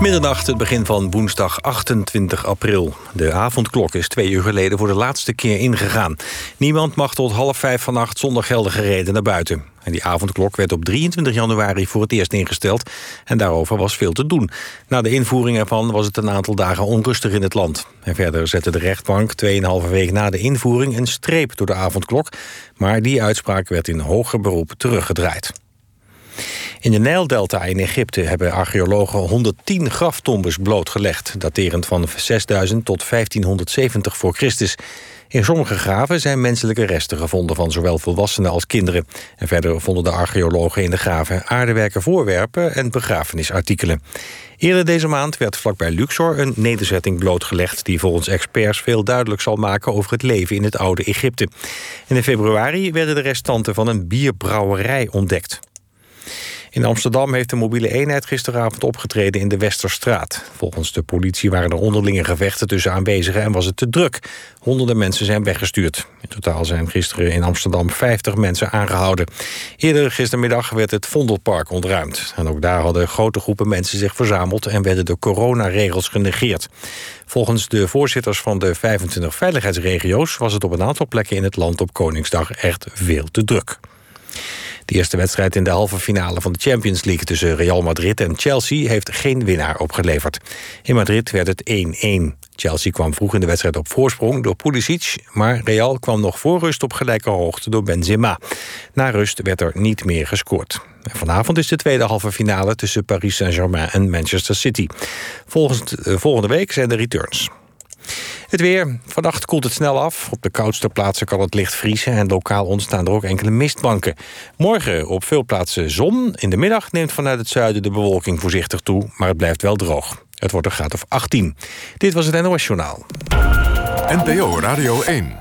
Middernacht, het begin van woensdag 28 april. De avondklok is twee uur geleden voor de laatste keer ingegaan. Niemand mag tot half vijf vannacht zonder geldige reden naar buiten. En die avondklok werd op 23 januari voor het eerst ingesteld... en daarover was veel te doen. Na de invoering ervan was het een aantal dagen onrustig in het land. En verder zette de rechtbank 2,5 week na de invoering... een streep door de avondklok, maar die uitspraak werd in hoger beroep teruggedraaid. In de Nijldelta in Egypte hebben archeologen 110 graftombes blootgelegd... daterend van 6000 tot 1570 voor Christus. In sommige graven zijn menselijke resten gevonden van zowel volwassenen als kinderen. En verder vonden de archeologen in de graven aardewerken voorwerpen en begrafenisartikelen. Eerder deze maand werd vlakbij Luxor een nederzetting blootgelegd... die volgens experts veel duidelijk zal maken over het leven in het oude Egypte. En in februari werden de restanten van een bierbrouwerij ontdekt. In Amsterdam heeft de mobiele eenheid gisteravond opgetreden in de Westerstraat. Volgens de politie waren er onderlinge gevechten tussen aanwezigen en was het te druk. Honderden mensen zijn weggestuurd. In totaal zijn gisteren in Amsterdam 50 mensen aangehouden. Eerder gistermiddag werd het Vondelpark ontruimd. En ook daar hadden grote groepen mensen zich verzameld en werden de coronaregels genegeerd. Volgens de voorzitters van de 25 veiligheidsregio's was het op een aantal plekken in het land op Koningsdag echt veel te druk. De eerste wedstrijd in de halve finale van de Champions League... tussen Real Madrid en Chelsea heeft geen winnaar opgeleverd. In Madrid werd het 1-1. Chelsea kwam vroeg in de wedstrijd op voorsprong door Pulisic... maar Real kwam nog voor rust op gelijke hoogte door Benzema. Na rust werd er niet meer gescoord. vanavond is de tweede halve finale tussen Paris Saint-Germain en Manchester City. Eh, volgende week zijn de returns. Het weer. Vannacht koelt het snel af. Op de koudste plaatsen kan het licht vriezen... en lokaal ontstaan er ook enkele mistbanken. Morgen op veel plaatsen zon. In de middag neemt vanuit het zuiden de bewolking voorzichtig toe... maar het blijft wel droog. Het wordt een graad of 18. Dit was het NOS Journaal. NPO Radio 1.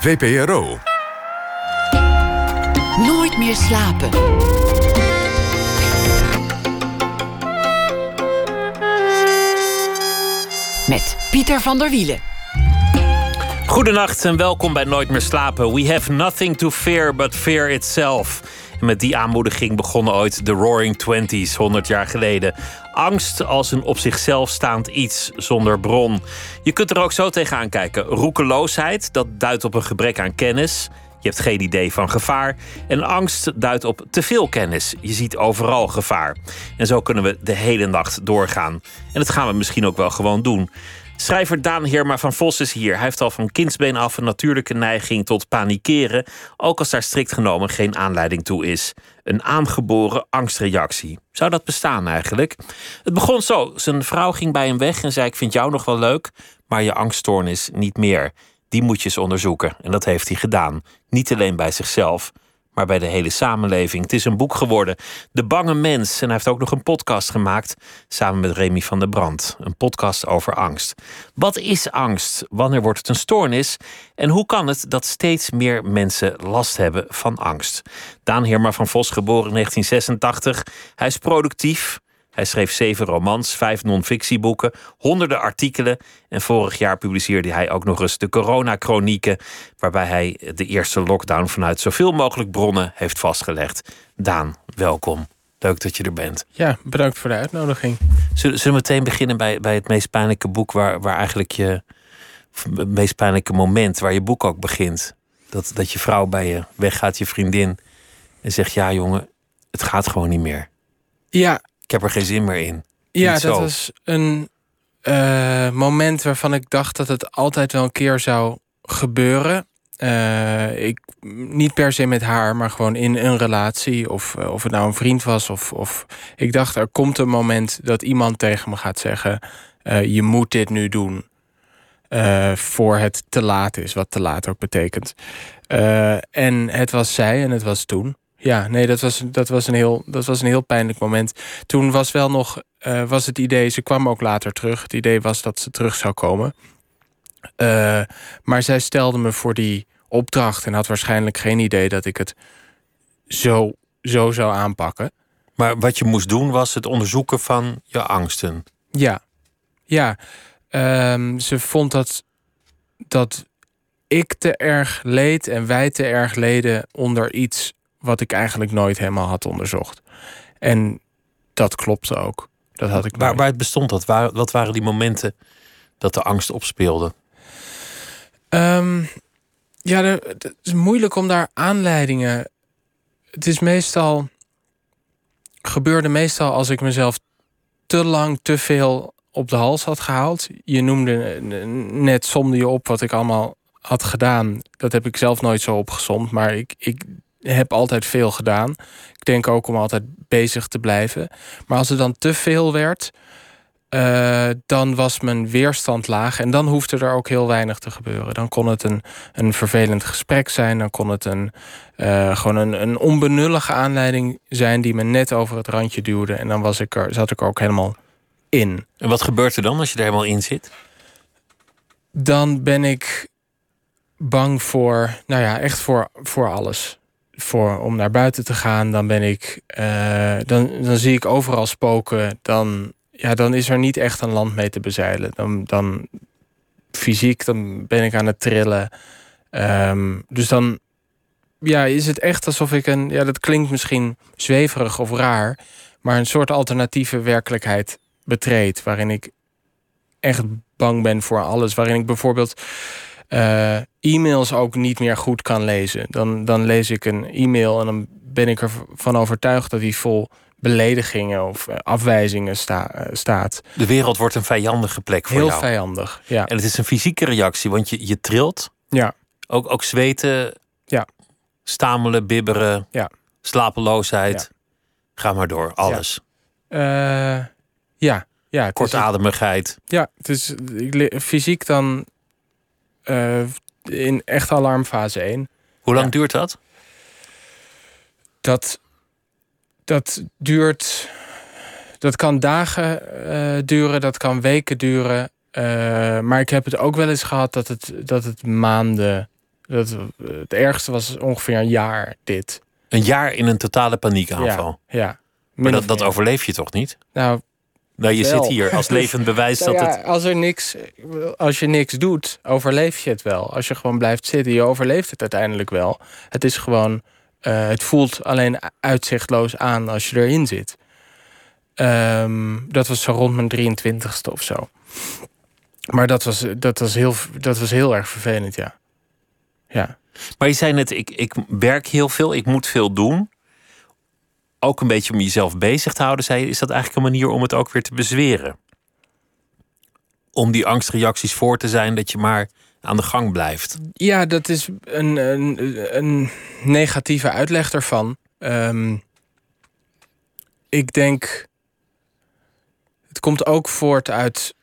VPRO. Nooit meer slapen. Met Pieter van der Wielen. Goedenacht en welkom bij Nooit meer slapen. We have nothing to fear but fear itself. Met die aanmoediging begonnen ooit de Roaring Twenties 100 jaar geleden. Angst als een op zichzelf staand iets zonder bron. Je kunt er ook zo tegenaan kijken. Roekeloosheid, dat duidt op een gebrek aan kennis. Je hebt geen idee van gevaar. En angst duidt op te veel kennis. Je ziet overal gevaar. En zo kunnen we de hele nacht doorgaan. En dat gaan we misschien ook wel gewoon doen. Schrijver Daan Heerma van Vos is hier. Hij heeft al van kindsbeen af een natuurlijke neiging tot panikeren, ook als daar strikt genomen geen aanleiding toe is. Een aangeboren angstreactie. Zou dat bestaan eigenlijk? Het begon zo. Zijn vrouw ging bij hem weg en zei: Ik vind jou nog wel leuk, maar je angststoornis niet meer die moet je onderzoeken. En dat heeft hij gedaan. Niet alleen bij zichzelf, maar bij de hele samenleving. Het is een boek geworden, De Bange Mens. En hij heeft ook nog een podcast gemaakt samen met Remy van der Brand. Een podcast over angst. Wat is angst? Wanneer wordt het een stoornis? En hoe kan het dat steeds meer mensen last hebben van angst? Daan Heerma van Vos, geboren in 1986. Hij is productief. Hij schreef zeven romans, vijf non-fictieboeken, honderden artikelen. En vorig jaar publiceerde hij ook nog eens de Corona-chronieken, waarbij hij de eerste lockdown vanuit zoveel mogelijk bronnen heeft vastgelegd. Daan, welkom. Leuk dat je er bent. Ja, bedankt voor de uitnodiging. Zullen, zullen we meteen beginnen bij, bij het meest pijnlijke boek, waar, waar eigenlijk je. Het meest pijnlijke moment waar je boek ook begint. Dat, dat je vrouw bij je weggaat, je vriendin. En zegt: Ja, jongen, het gaat gewoon niet meer. Ja, ik heb er geen zin meer in. Ja, dat was een uh, moment waarvan ik dacht dat het altijd wel een keer zou gebeuren. Uh, ik, niet per se met haar, maar gewoon in een relatie. Of, uh, of het nou een vriend was. Of, of ik dacht, er komt een moment dat iemand tegen me gaat zeggen: Je moet dit nu doen. voor het te laat is, wat te laat ook betekent. en het was zij en het was toen. Ja, nee, dat was, dat was, een, heel, dat was een heel pijnlijk moment. Toen was wel nog uh, was het idee, ze kwam ook later terug. Het idee was dat ze terug zou komen. Uh, maar zij stelde me voor die opdracht en had waarschijnlijk geen idee dat ik het zo, zo zou aanpakken. Maar wat je moest doen was het onderzoeken van je angsten. Ja, ja. Um, ze vond dat, dat ik te erg leed en wij te erg leden onder iets wat ik eigenlijk nooit helemaal had onderzocht. En dat klopte ook. Dat had ik Waar, waar bestond dat? Waar, wat waren die momenten dat de angst opspeelde? Ehm, ja, het is moeilijk om daar aanleidingen. Het is meestal. gebeurde meestal als ik mezelf te lang te veel op de hals had gehaald. Je noemde net, somde je op wat ik allemaal had gedaan. Dat heb ik zelf nooit zo opgezomd, maar ik, ik heb altijd veel gedaan. Ik denk ook om altijd bezig te blijven. Maar als het dan te veel werd, eh, dan was mijn weerstand laag. En dan hoefde er ook heel weinig te gebeuren. Dan kon het een, een vervelend gesprek zijn. Dan kon het een, eh, gewoon een, een onbenullige aanleiding zijn die me net over het randje duwde. En dan was ik er, zat ik er ook helemaal in. En wat gebeurt er dan als je er helemaal in zit? Dan ben ik bang voor, nou ja, echt voor, voor alles. Voor, om naar buiten te gaan, dan ben ik, eh, dan, dan zie ik overal spoken. Dan, ja, dan is er niet echt een land mee te bezeilen. Dan, dan fysiek, dan ben ik aan het trillen. Ehm, dus dan ja, is het echt alsof ik een, ja, dat klinkt misschien zweverig of raar, maar een soort alternatieve werkelijkheid betreed, waarin ik echt bang ben voor alles. Waarin ik bijvoorbeeld eh, e-mails ook niet meer goed kan lezen. Dan, dan lees ik een e-mail en dan ben ik ervan overtuigd dat die vol beledigingen of eh, afwijzingen sta- eh, staat. De wereld wordt een vijandige plek voor Heel jou. vijandig. Ja. En het is een fysieke reactie, want je, je trilt. Ja. Ook, ook zweten. Ja. Stamelen, bibberen. Ja. Slapeloosheid. Ga maar door, alles. Ja. Ja, is- Kortademigheid. Ja, het is ik le- fysiek dan in echt alarmfase 1. Hoe lang Ja. duurt dat? Dat, dat duurt. Dat kan dagen eh, duren, dat kan weken duren. Eh, maar ik heb het ook wel eens gehad dat het, dat het maanden. Dat, het ergste was ongeveer een jaar dit. Een jaar in een totale paniekaanval. Ja, ja. Maar dat, dat overleef je toch niet? Nou, Nou, je Wel. zit hier als levend bewijs Nou dat ja, het. als, er niks, als je niks doet, overleef je het wel. Als je gewoon blijft zitten, je overleeft het uiteindelijk wel. Het is gewoon, eh, het voelt alleen uitzichtloos aan als je erin zit. Ehm, dat was zo rond mijn 23ste of zo. Maar dat was, dat was, heel, dat was heel erg vervelend, ja. Ja. Maar je zei net, ik, ik werk heel veel, ik moet veel doen. Ook een beetje om jezelf bezig te houden, zei je. Is dat eigenlijk een manier om het ook weer te bezweren? Om die angstreacties voor te zijn, dat je maar aan de gang blijft. Ja, dat is een, een, een negatieve uitleg ervan. Ehm, ik denk. Het komt ook voort uit.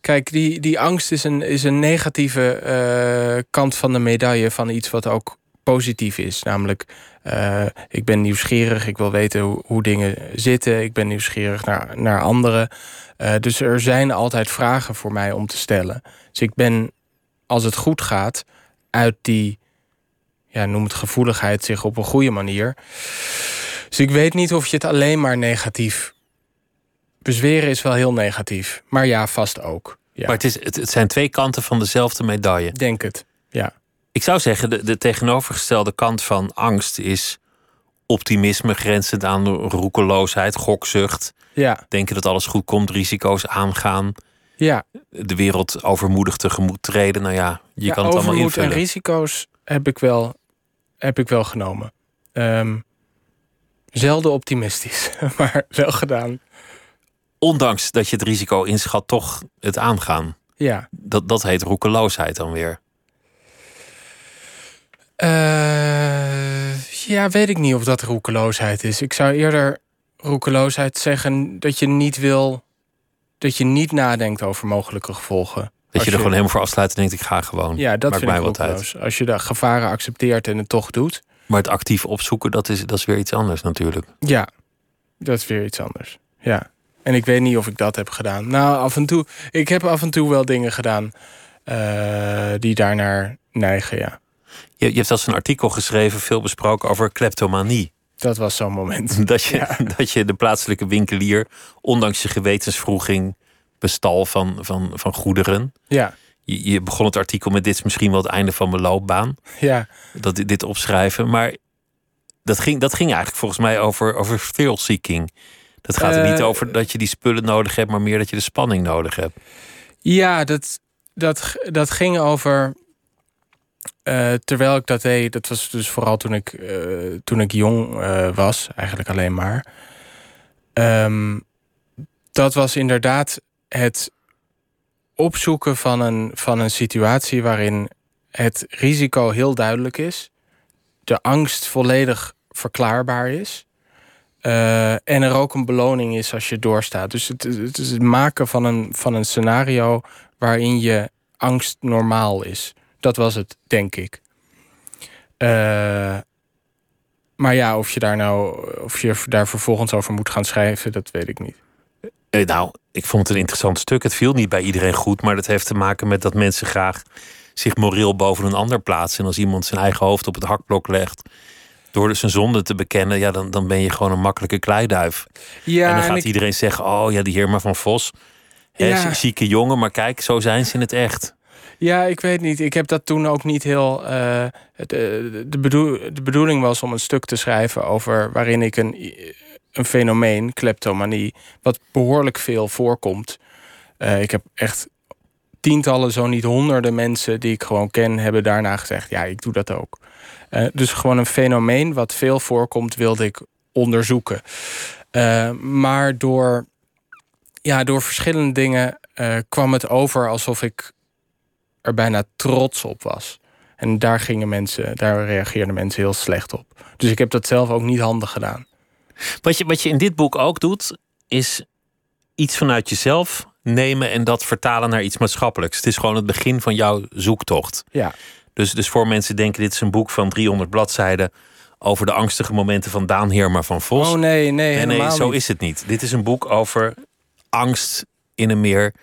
Kijk, die, die angst is een, is een negatieve eh, kant van de medaille van iets wat ook positief is. Namelijk, eh, ik ben nieuwsgierig, ik wil weten hoe, hoe dingen zitten, ik ben nieuwsgierig naar, naar anderen. Eh, dus er zijn altijd vragen voor mij om te stellen. Dus ik ben, als het goed gaat, uit die, ja, noem het gevoeligheid, zich op een goede manier. Dus ik weet niet of je het alleen maar negatief. Bezweren is wel heel negatief. Maar ja, vast ook. Ja, Maar het, is, het, het zijn twee kanten van dezelfde medaille. denk het. Ik zou zeggen, de, de tegenovergestelde kant van angst is optimisme grenzend aan roekeloosheid, gokzucht. Ja, Denken dat alles goed komt, risico's aangaan, ja. de wereld overmoedig tegemoet treden. Nou ja, je ja, kan het allemaal overmoed en invullen. risico's heb ik wel, heb ik wel genomen. Ehm, zelden optimistisch, maar wel gedaan. Ondanks dat je het risico inschat, toch het aangaan. Ja. Dat, dat heet roekeloosheid dan weer. Eh, ja, weet ik niet of dat roekeloosheid is. Ik zou eerder roekeloosheid zeggen dat je niet wil. dat je niet nadenkt over mogelijke gevolgen. Dat je er gewoon helemaal voor afsluit en denkt, ik ga gewoon. Ja, dat Maakt vind mij ik wat uit. roekeloos. Als je de gevaren accepteert en het toch doet. Maar het actief opzoeken, dat is, dat is weer iets anders natuurlijk. Ja, dat is weer iets anders. Ja. En ik weet niet of ik dat heb gedaan. Nou, af en toe. Ik heb af en toe wel dingen gedaan. eh, die daarnaar neigen, ja. Je, je hebt als een artikel geschreven, veel besproken over kleptomanie. Dat was zo'n moment. Dat je, Ja. dat je de plaatselijke winkelier, ondanks je gewetensvroeging, bestal van, van, van goederen. Ja, Je, je begon het artikel met dit is misschien wel het einde van mijn loopbaan. ja. Dat dit opschrijven. Maar dat, ging, dat ging eigenlijk volgens mij over, over thrill-seeking. Dat gaat er niet Eh, over dat je die spullen nodig hebt, maar meer dat je de spanning nodig hebt. Ja, dat, dat, dat ging over. Eh, terwijl ik dat deed, dat was dus vooral toen ik, eh, toen ik jong eh, was, eigenlijk alleen maar. Ehm, dat was inderdaad het opzoeken van een, van een situatie waarin het risico heel duidelijk is, de angst volledig verklaarbaar is. en er ook een beloning is als je doorstaat. Dus het, het het maken van een, van een scenario waarin je angst normaal is. Dat was het, denk ik. Eh, maar ja, of je daar nou, of je daar vervolgens over moet gaan schrijven, dat weet ik niet. Eh, nou, ik vond het een interessant stuk. Het viel niet bij iedereen goed, maar dat heeft te maken met dat mensen graag zich moreel boven een ander plaatsen. En als iemand zijn eigen hoofd op het hakblok legt door zijn zonde te bekennen, ja, dan, dan ben je gewoon een makkelijke kleiduif. Ja, en dan gaat ik- iedereen zeggen: Oh ja, die Heerma van Vos. Hè, Ja. Zieke jongen, maar kijk, zo zijn ze in het echt. Ja, ik weet niet. Ik heb dat toen ook niet heel. eh, eh, de, bedoel, de bedoeling was om een stuk te schrijven over waarin ik een, een fenomeen, kleptomanie, wat behoorlijk veel voorkomt. Eh, ik heb echt tientallen, zo niet honderden mensen die ik gewoon ken, hebben daarna gezegd: ja, ik doe dat ook. Dus gewoon een fenomeen wat veel voorkomt, wilde ik onderzoeken. Maar door, ja, door verschillende dingen kwam het over alsof ik er bijna trots op was. En daar gingen mensen, daar reageerden mensen heel slecht op. Dus ik heb dat zelf ook niet handig gedaan. Wat je, wat je in dit boek ook doet, is iets vanuit jezelf nemen en dat vertalen naar iets maatschappelijks. Het is gewoon het begin van jouw zoektocht. Ja. Dus, dus voor mensen denken, dit is een boek van 300 bladzijden over de angstige momenten van Daan Heerma van Vos. Oh nee, nee, nee, nee, zo niet. is het niet. Dit is een boek over angst in een meer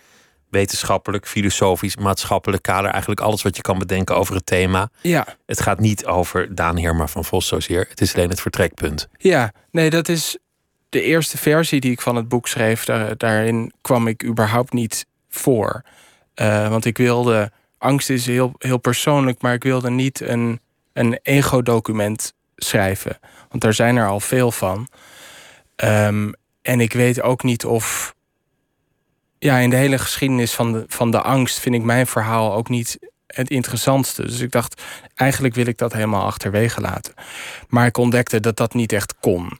wetenschappelijk, filosofisch, maatschappelijk kader. Eigenlijk alles wat je kan bedenken over het thema. Ja, Het gaat niet over Daan Heerma van Vos zozeer. Het is alleen het vertrekpunt. ja, nee, dat is de eerste versie die ik van het boek schreef. Daar, daarin kwam ik überhaupt niet voor. Eh, want ik wilde, angst is heel, heel persoonlijk, maar ik wilde niet een, een ego-document schrijven. Want daar zijn er al veel van. Ehm, en ik weet ook niet of. Ja, in de hele geschiedenis van de, van de angst vind ik mijn verhaal ook niet het interessantste. Dus ik dacht, eigenlijk wil ik dat helemaal achterwege laten. Maar ik ontdekte dat dat niet echt kon.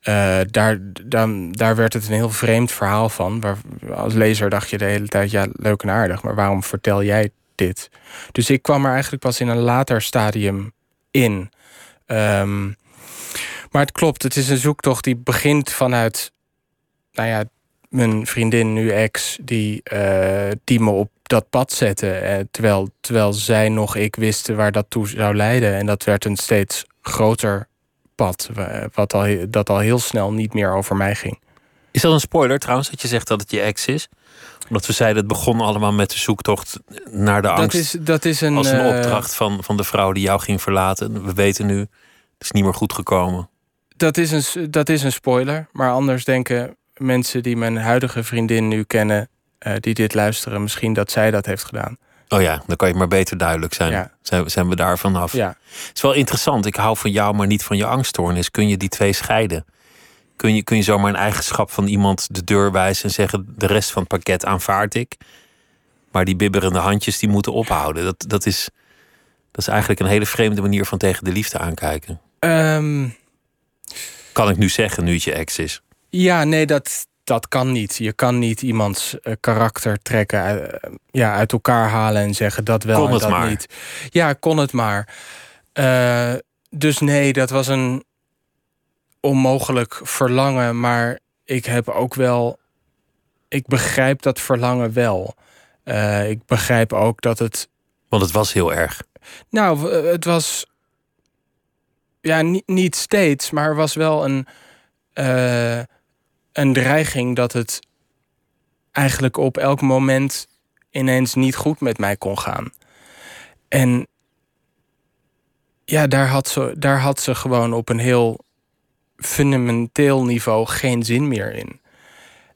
Eh, daar, dan, daar werd het een heel vreemd verhaal van. Waar, als lezer dacht je de hele tijd, ja, leuk en aardig, maar waarom vertel jij dit? Dus ik kwam er eigenlijk pas in een later stadium in. Ehm, maar het klopt, het is een zoektocht die begint vanuit, nou ja, mijn vriendin, nu ex, die, eh, die me op dat pad zette. Eh, terwijl, terwijl zij nog ik wisten waar dat toe zou leiden. En dat werd een steeds groter pad, wa- wat al, dat al heel snel niet meer over mij ging. Is dat een spoiler trouwens, dat je zegt dat het je ex is? Omdat we zeiden, het begon allemaal met de zoektocht naar de angst. Dat is, dat is een, als een eh, opdracht van, van de vrouw die jou ging verlaten. We weten nu, het is niet meer goed gekomen. dat, is een, dat is een spoiler. Maar anders denken mensen die mijn huidige vriendin nu kennen, eh, die dit luisteren, misschien dat zij dat heeft gedaan. Oh ja, dan kan je maar beter duidelijk zijn. Ja. Zijn, zijn we daar vanaf? Ja, Het is wel interessant. Ik hou van jou, maar niet van je angststoornis. Kun je die twee scheiden? Kun je, kun je zomaar een eigenschap van iemand de deur wijzen en zeggen: de rest van het pakket aanvaard ik. Maar die bibberende handjes die moeten ophouden. Dat, dat, is, dat is eigenlijk een hele vreemde manier van tegen de liefde aankijken. Ehm, Kan ik nu zeggen, nu het je ex is. Ja nee, dat, dat kan niet. Je kan niet iemands eh, karakter trekken, eh, ja, uit elkaar halen en zeggen dat wel Kon en het dat maar. niet. Ja, kon het maar. Eh, dus nee, dat was een onmogelijk verlangen, maar ik heb ook wel. Ik begrijp dat verlangen wel. Ik begrijp ook dat het. Want het was heel erg. Nou, het was. Ja, niet, niet steeds, maar er was wel een. Een dreiging dat het eigenlijk op elk moment ineens niet goed met mij kon gaan. En ja, daar had ze, daar had ze gewoon op een heel fundamenteel niveau geen zin meer in.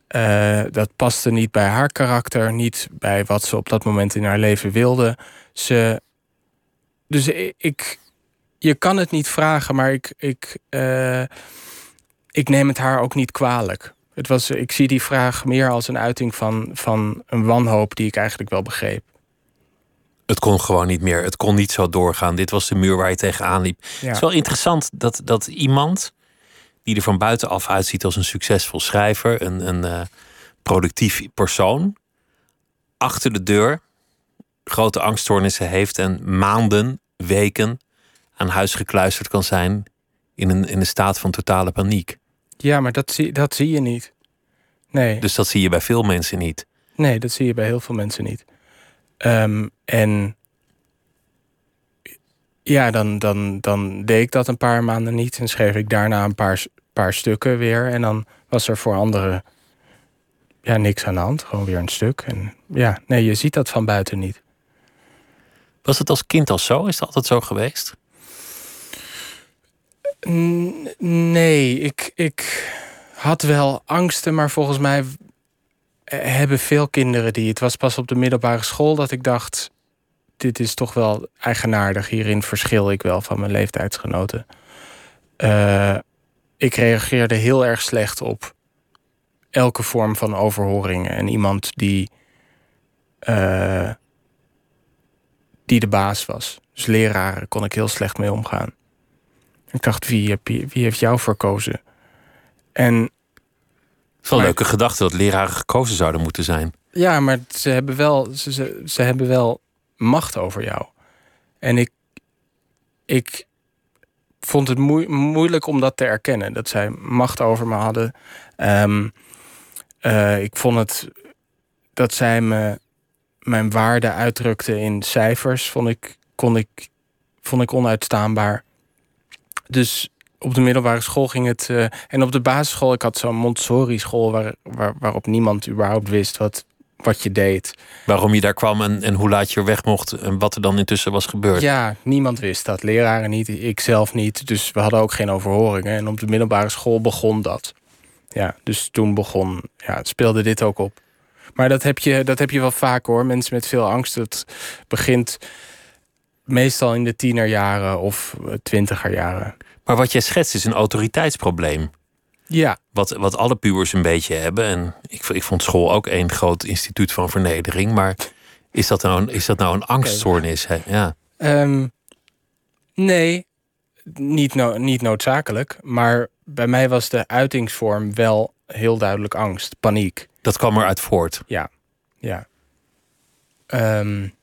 Eh, dat paste niet bij haar karakter, niet bij wat ze op dat moment in haar leven wilde. Ze, dus ik, je kan het niet vragen, maar ik, ik, eh, ik neem het haar ook niet kwalijk. Het was, ik zie die vraag meer als een uiting van, van een wanhoop die ik eigenlijk wel begreep. Het kon gewoon niet meer. Het kon niet zo doorgaan. Dit was de muur waar je tegenaan liep. Het is wel interessant dat, dat iemand die er van buitenaf uitziet als een succesvol schrijver, een, een uh, productief persoon, achter de deur grote angststoornissen heeft en maanden, weken aan huis gekluisterd kan zijn in een, in een staat van totale paniek. Ja, maar dat zie, dat zie je niet. Nee. Dus dat zie je bij veel mensen niet. Nee, dat zie je bij heel veel mensen niet. Um, en ja, dan, dan, dan deed ik dat een paar maanden niet en schreef ik daarna een paar, paar stukken weer. En dan was er voor anderen ja, niks aan de hand, gewoon weer een stuk. En ja, nee, je ziet dat van buiten niet. Was het als kind al zo? Is het altijd zo geweest? Nee, ik, ik had wel angsten, maar volgens mij hebben veel kinderen die. Het was pas op de middelbare school dat ik dacht: dit is toch wel eigenaardig. Hierin verschil ik wel van mijn leeftijdsgenoten. Uh, ik reageerde heel erg slecht op elke vorm van overhoring. En iemand die. Uh, die de baas was. Dus leraren kon ik heel slecht mee omgaan. Ik dacht, wie, heb wie heeft jou verkozen? En. Wel leuke gedachte dat leraren gekozen zouden moeten zijn. Ja, maar ze hebben wel, ze, ze, ze hebben wel macht over jou. En ik, ik vond het moeilijk om dat te erkennen. Dat zij macht over me hadden. Um, uh, ik vond het dat zij me mijn waarde uitdrukte in cijfers, vond ik, kon ik, vond ik onuitstaanbaar. Dus op de middelbare school ging het. Uh, en op de basisschool, ik had zo'n Montessori-school waar, waar, waarop niemand überhaupt wist wat, wat je deed. Waarom je daar kwam en, en hoe laat je er weg mocht en wat er dan intussen was gebeurd. Ja, niemand wist dat. Leraren niet, ik zelf niet. Dus we hadden ook geen overhoringen. En op de middelbare school begon dat. Ja, dus toen begon, ja, het speelde dit ook op. Maar dat heb, je, dat heb je wel vaak hoor. Mensen met veel angst. Het begint meestal in de tienerjaren of twintigerjaren. Maar wat jij schetst is een autoriteitsprobleem. Ja. Wat, wat alle pubers een beetje hebben. En ik, ik vond school ook één groot instituut van vernedering. Maar is dat nou een, is dat nou een angststoornis? Ja. Um, nee, niet, no niet noodzakelijk. Maar bij mij was de uitingsvorm wel heel duidelijk angst, paniek. Dat kwam eruit voort. Ja, ja. Um,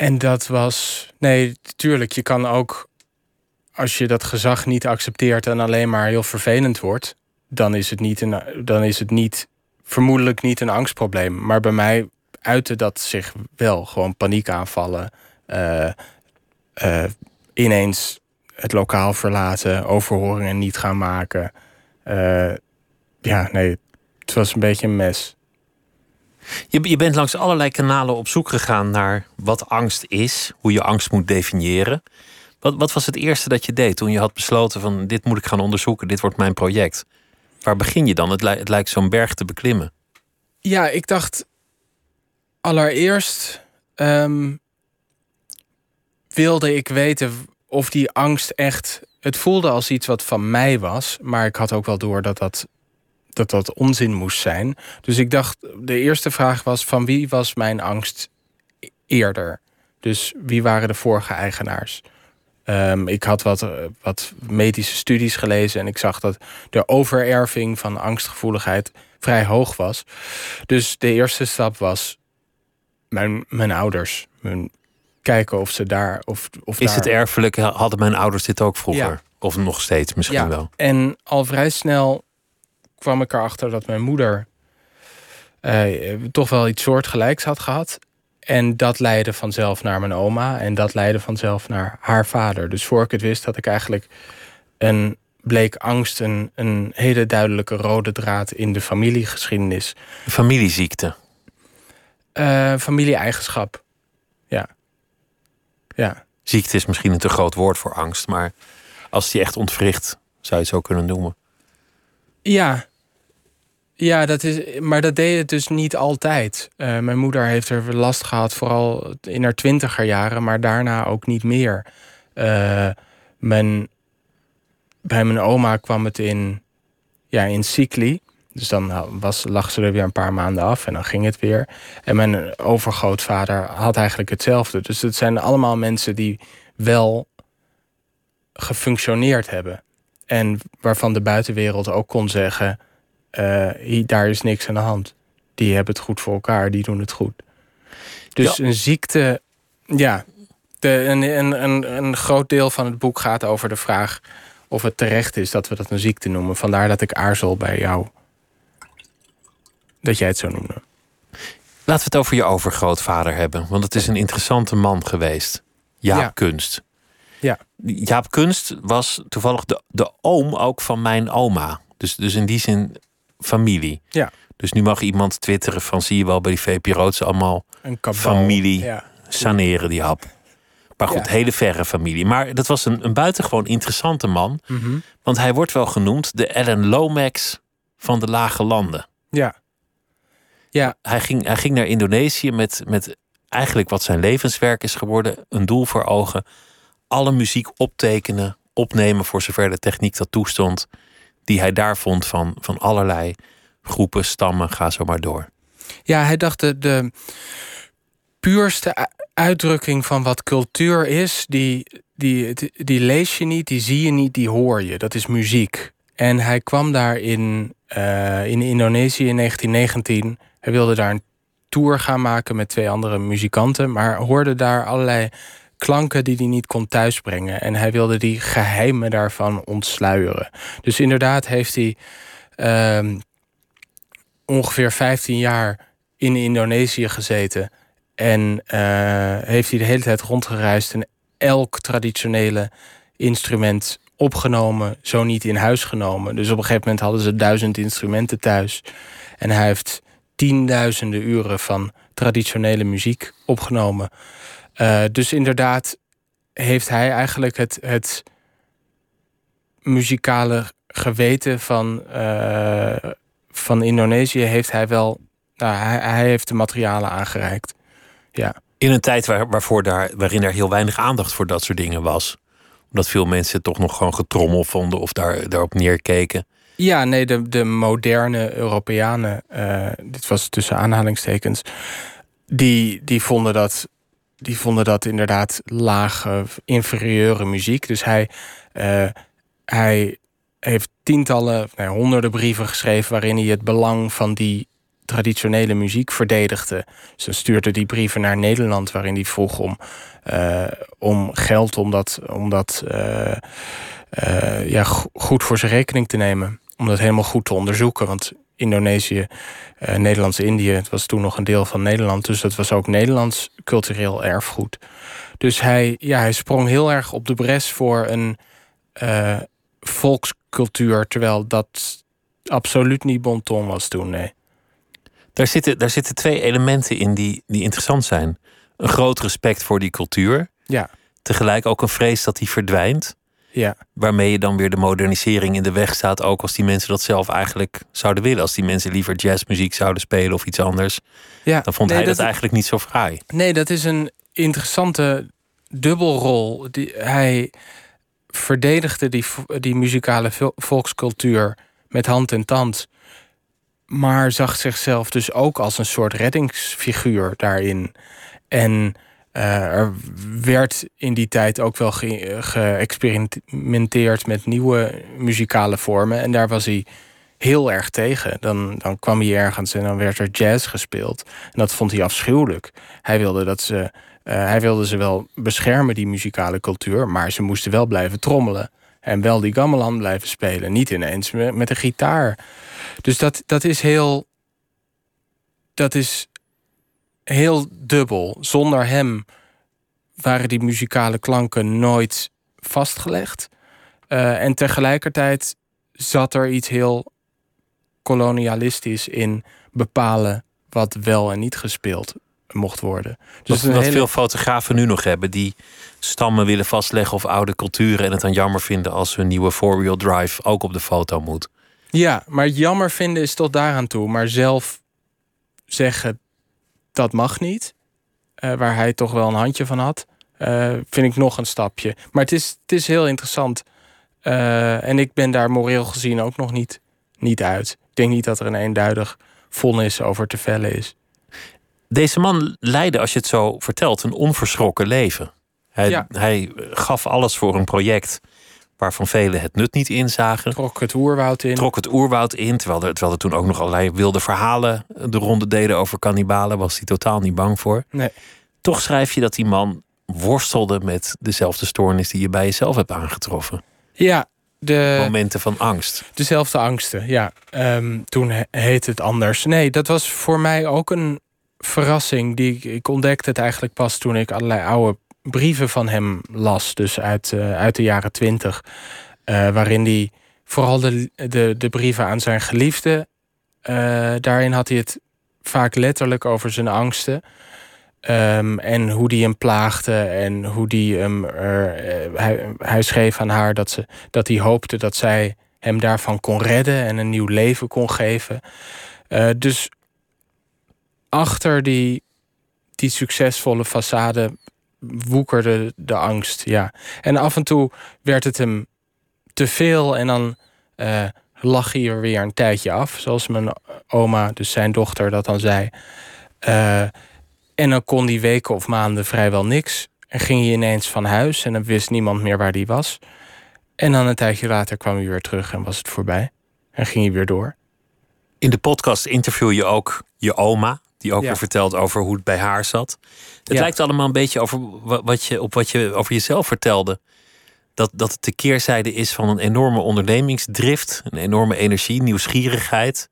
en dat was. Nee, tuurlijk, je kan ook. Als je dat gezag niet accepteert en alleen maar heel vervelend wordt, dan is het niet, een, dan is het niet vermoedelijk niet een angstprobleem. Maar bij mij uitte dat zich wel. Gewoon paniekaanvallen. Uh, ineens het lokaal verlaten, overhoringen niet gaan maken. Uh, ja, nee, het was een beetje een mes. Je, je bent langs allerlei kanalen op zoek gegaan naar wat angst is, hoe je angst moet definiëren. Wat, wat was het eerste dat je deed toen je had besloten van dit moet ik gaan onderzoeken, dit wordt mijn project? Waar begin je dan? Het, lijkt zo'n berg te beklimmen. Ja, ik dacht allereerst um, wilde ik weten of die angst echt. Het voelde als iets wat van mij was, maar ik had ook wel door dat dat, dat, dat onzin moest zijn. Dus ik dacht, de eerste vraag was: van wie was mijn angst eerder? Dus wie waren de vorige eigenaars? Um, ik had wat, wat medische studies gelezen en ik zag dat de overerving van angstgevoeligheid vrij hoog was. Dus de eerste stap was mijn, mijn ouders, mijn kijken of ze daar. Of, of is het erfelijk? Hadden mijn ouders dit ook vroeger? Of nog steeds misschien ja. wel? En al vrij snel kwam ik erachter dat mijn moeder uh, toch wel iets soortgelijks had gehad. En dat leidde vanzelf naar mijn oma. En dat leidde vanzelf naar haar vader. Dus voor ik het wist, had ik eigenlijk een bleek angst een, een hele duidelijke rode draad in de familiegeschiedenis. Familieziekte? Uh, familie-eigenschap. Ja. Ja. Ziekte is misschien een te groot woord voor angst, maar als die echt ontwricht, zou je het zo kunnen noemen. Ja. Ja, dat is, maar dat deed het dus niet altijd. Uh, mijn moeder heeft er last gehad, vooral in haar twintiger jaren, maar daarna ook niet meer. Uh, mijn, bij mijn oma kwam het in, ja, in cycli. Dus dan was, lag ze er weer een paar maanden af en dan ging het weer. En mijn overgrootvader had eigenlijk hetzelfde. Dus het zijn allemaal mensen die wel gefunctioneerd hebben. En waarvan de buitenwereld ook kon zeggen: uh, daar is niks aan de hand. Die hebben het goed voor elkaar, die doen het goed. Dus een ziekte, ja. De, een, een, een, een groot deel van het boek gaat over de vraag of het terecht is dat we dat een ziekte noemen. Vandaar dat ik aarzel bij jou dat jij het zo noemde. Laten we het over je overgrootvader hebben, want het is een interessante man geweest. Jaap Ja. Kunst. Ja. Jaap Kunst was toevallig de, de oom ook van mijn oma. Dus, dus in die zin familie. Ja. Dus nu mag iemand twitteren van zie je wel bij die VPRO ze allemaal. Familie. Ja. saneren die hap. Maar goed, Ja. hele verre familie. Maar dat was een, een buitengewoon interessante man. Mhm. Want hij wordt wel genoemd de Ellen Lomax van de lage landen. ja. Ja, Hij ging, hij ging naar Indonesië met, met eigenlijk wat zijn levenswerk is geworden. Een doel voor ogen. Alle muziek optekenen, opnemen voor zover de techniek dat toestond. Die hij daar vond van, van allerlei groepen, stammen, ga zo maar door. Ja, hij dacht de, de puurste uitdrukking van wat cultuur is, die, die, die lees je niet, die zie je niet, die hoor je. Dat is muziek. En hij kwam daar in, eh, in Indonesië in 1919. Hij wilde daar een tour gaan maken met twee andere muzikanten, maar hoorde daar allerlei klanken die hij niet kon thuisbrengen. En hij wilde die geheimen daarvan ontsluieren. Dus inderdaad heeft hij ehm, ongeveer 15 jaar in Indonesië gezeten. En eh, heeft hij de hele tijd rondgereisd en elk traditionele instrument opgenomen, zo niet in huis genomen. Dus op een gegeven moment hadden ze duizend instrumenten thuis. En hij heeft tienduizenden uren van traditionele muziek opgenomen. Eh, dus inderdaad heeft hij eigenlijk het, het muzikale geweten van, eh, van Indonesië heeft hij wel. Nou, hij, hij heeft de materialen aangereikt. Ja. In een tijd waar, waarvoor daar, waarin er heel weinig aandacht voor dat soort dingen was. Omdat veel mensen toch nog gewoon getrommel vonden of daar, daarop neerkeken. Ja, nee, de, de moderne Europeanen, eh, dit was tussen aanhalingstekens, die, die, vonden dat, die vonden dat inderdaad lage, inferieure muziek. Dus hij, eh, hij heeft tientallen, nee, honderden brieven geschreven waarin hij het belang van die traditionele muziek verdedigde. Dus dan stuurde die brieven naar Nederland waarin hij vroeg om, eh, om geld om dat, om dat eh, ja, go- goed voor zijn rekening te nemen. Om dat helemaal goed te onderzoeken. Want Indonesië, eh Nederlands-Indië, het was toen nog een deel van Nederland. Dus dat was ook Nederlands cultureel erfgoed. Dus hij, ja, hij sprong heel erg op de bres voor een eh, volkscultuur. Terwijl dat absoluut niet bon ton was toen, nee. Daar zitten, daar zitten twee elementen in die, die interessant zijn. Een groot respect voor die cultuur. Ja, Tegelijk ook een vrees dat die verdwijnt. Ja. Waarmee je dan weer de modernisering in de weg staat. Ook als die mensen dat zelf eigenlijk zouden willen. Als die mensen liever jazzmuziek zouden spelen of iets anders. ja. Dan vond Nee, hij dat, eigenlijk niet zo fraai. Nee, dat is een interessante dubbelrol. Die, hij verdedigde die, die muzikale vo- volkscultuur met hand en tand. Maar zag zichzelf dus ook als een soort reddingsfiguur daarin. En er werd in die tijd ook wel ge- geëxperimenteerd met nieuwe muzikale vormen. En daar was hij heel erg tegen. Dan, dan kwam hij ergens en dan werd er jazz gespeeld. En dat vond hij afschuwelijk. Hij wilde, dat ze, eh, hij wilde ze wel beschermen, die muzikale cultuur. Maar ze moesten wel blijven trommelen. En wel die gamelan blijven spelen. Niet ineens met, met een gitaar. Dus dat, dat is heel. Dat is heel dubbel. Zonder hem waren die muzikale klanken nooit vastgelegd. Eh, en tegelijkertijd zat er iets heel kolonialistisch in bepalen wat wel en niet gespeeld mocht worden. Dus hele- veel fotografen nu nog hebben. Die stammen willen vastleggen of oude culturen. En het dan jammer vinden als hun nieuwe four-wheel drive ook op de foto moet. Ja, maar jammer vinden is tot daaraan toe. Maar zelf zeggen dat mag niet. Uh, waar hij toch wel een handje van had. Uh, vind ik nog een stapje. Maar het is, het is heel interessant. Uh, en ik ben daar moreel gezien ook nog niet, niet uit. Ik denk niet dat er een eenduidig vonnis over te vellen is. Deze man leidde, als je het zo vertelt, een onverschrokken leven. Hij, ja. hij gaf alles voor een project waarvan velen het nut niet inzagen. Trok het oerwoud in. Trok het oerwoud in, terwijl er, terwijl er toen ook nog allerlei wilde verhalen de ronde deden over kannibalen, was hij totaal niet bang voor. Nee. Toch schrijf je dat die man worstelde met dezelfde stoornis die je bij jezelf hebt aangetroffen. Ja, de. Momenten van angst. Dezelfde angsten, ja. Um, toen heette het anders. Nee, dat was voor mij ook een verrassing. Die, ik ontdekte het eigenlijk pas toen ik allerlei oude brieven van hem las, dus uit, uh, uit de jaren twintig, uh, waarin hij vooral de, de, de brieven aan zijn geliefde, uh, daarin had hij het vaak letterlijk over zijn angsten. Um, en hoe die hem plaagde en hoe die hem. Er, hij, hij schreef aan haar dat, ze, dat hij hoopte dat zij hem daarvan kon redden en een nieuw leven kon geven. Dus achter die, die succesvolle façade woekerde de angst. Ja. En af en toe werd het hem te veel en dan uh, lag hij er weer een tijdje af, zoals mijn oma, dus zijn dochter, dat dan zei. Uh, en dan kon die weken of maanden vrijwel niks. En ging hij ineens van huis en dan wist niemand meer waar hij was. En dan een tijdje later kwam hij weer terug en was het voorbij. En ging hij weer door. In de podcast interview je ook je oma, die ook ja. weer vertelt over hoe het bij haar zat. Het ja. lijkt allemaal een beetje over wat je, op wat je over jezelf vertelde. Dat, dat het de keerzijde is van een enorme ondernemingsdrift, een enorme energie, nieuwsgierigheid.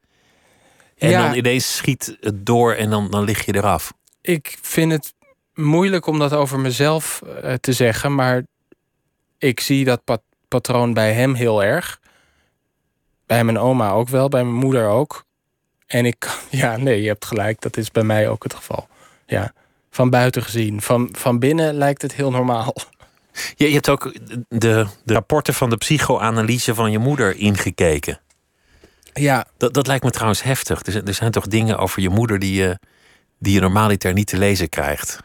En ja. dan ineens schiet het door en dan, dan lig je eraf. Ik vind het moeilijk om dat over mezelf uh, te zeggen, maar ik zie dat pat patroon bij hem heel erg. Bij mijn oma ook wel, bij mijn moeder ook. En ik, ja, nee, je hebt gelijk, dat is bij mij ook het geval. Ja, van buiten gezien. Van, van binnen lijkt het heel normaal. Je, je hebt ook de, de rapporten van de psychoanalyse van je moeder ingekeken. Ja. Dat, dat lijkt me trouwens heftig. Er zijn, er zijn toch dingen over je moeder die je, die je normaliter niet te lezen krijgt?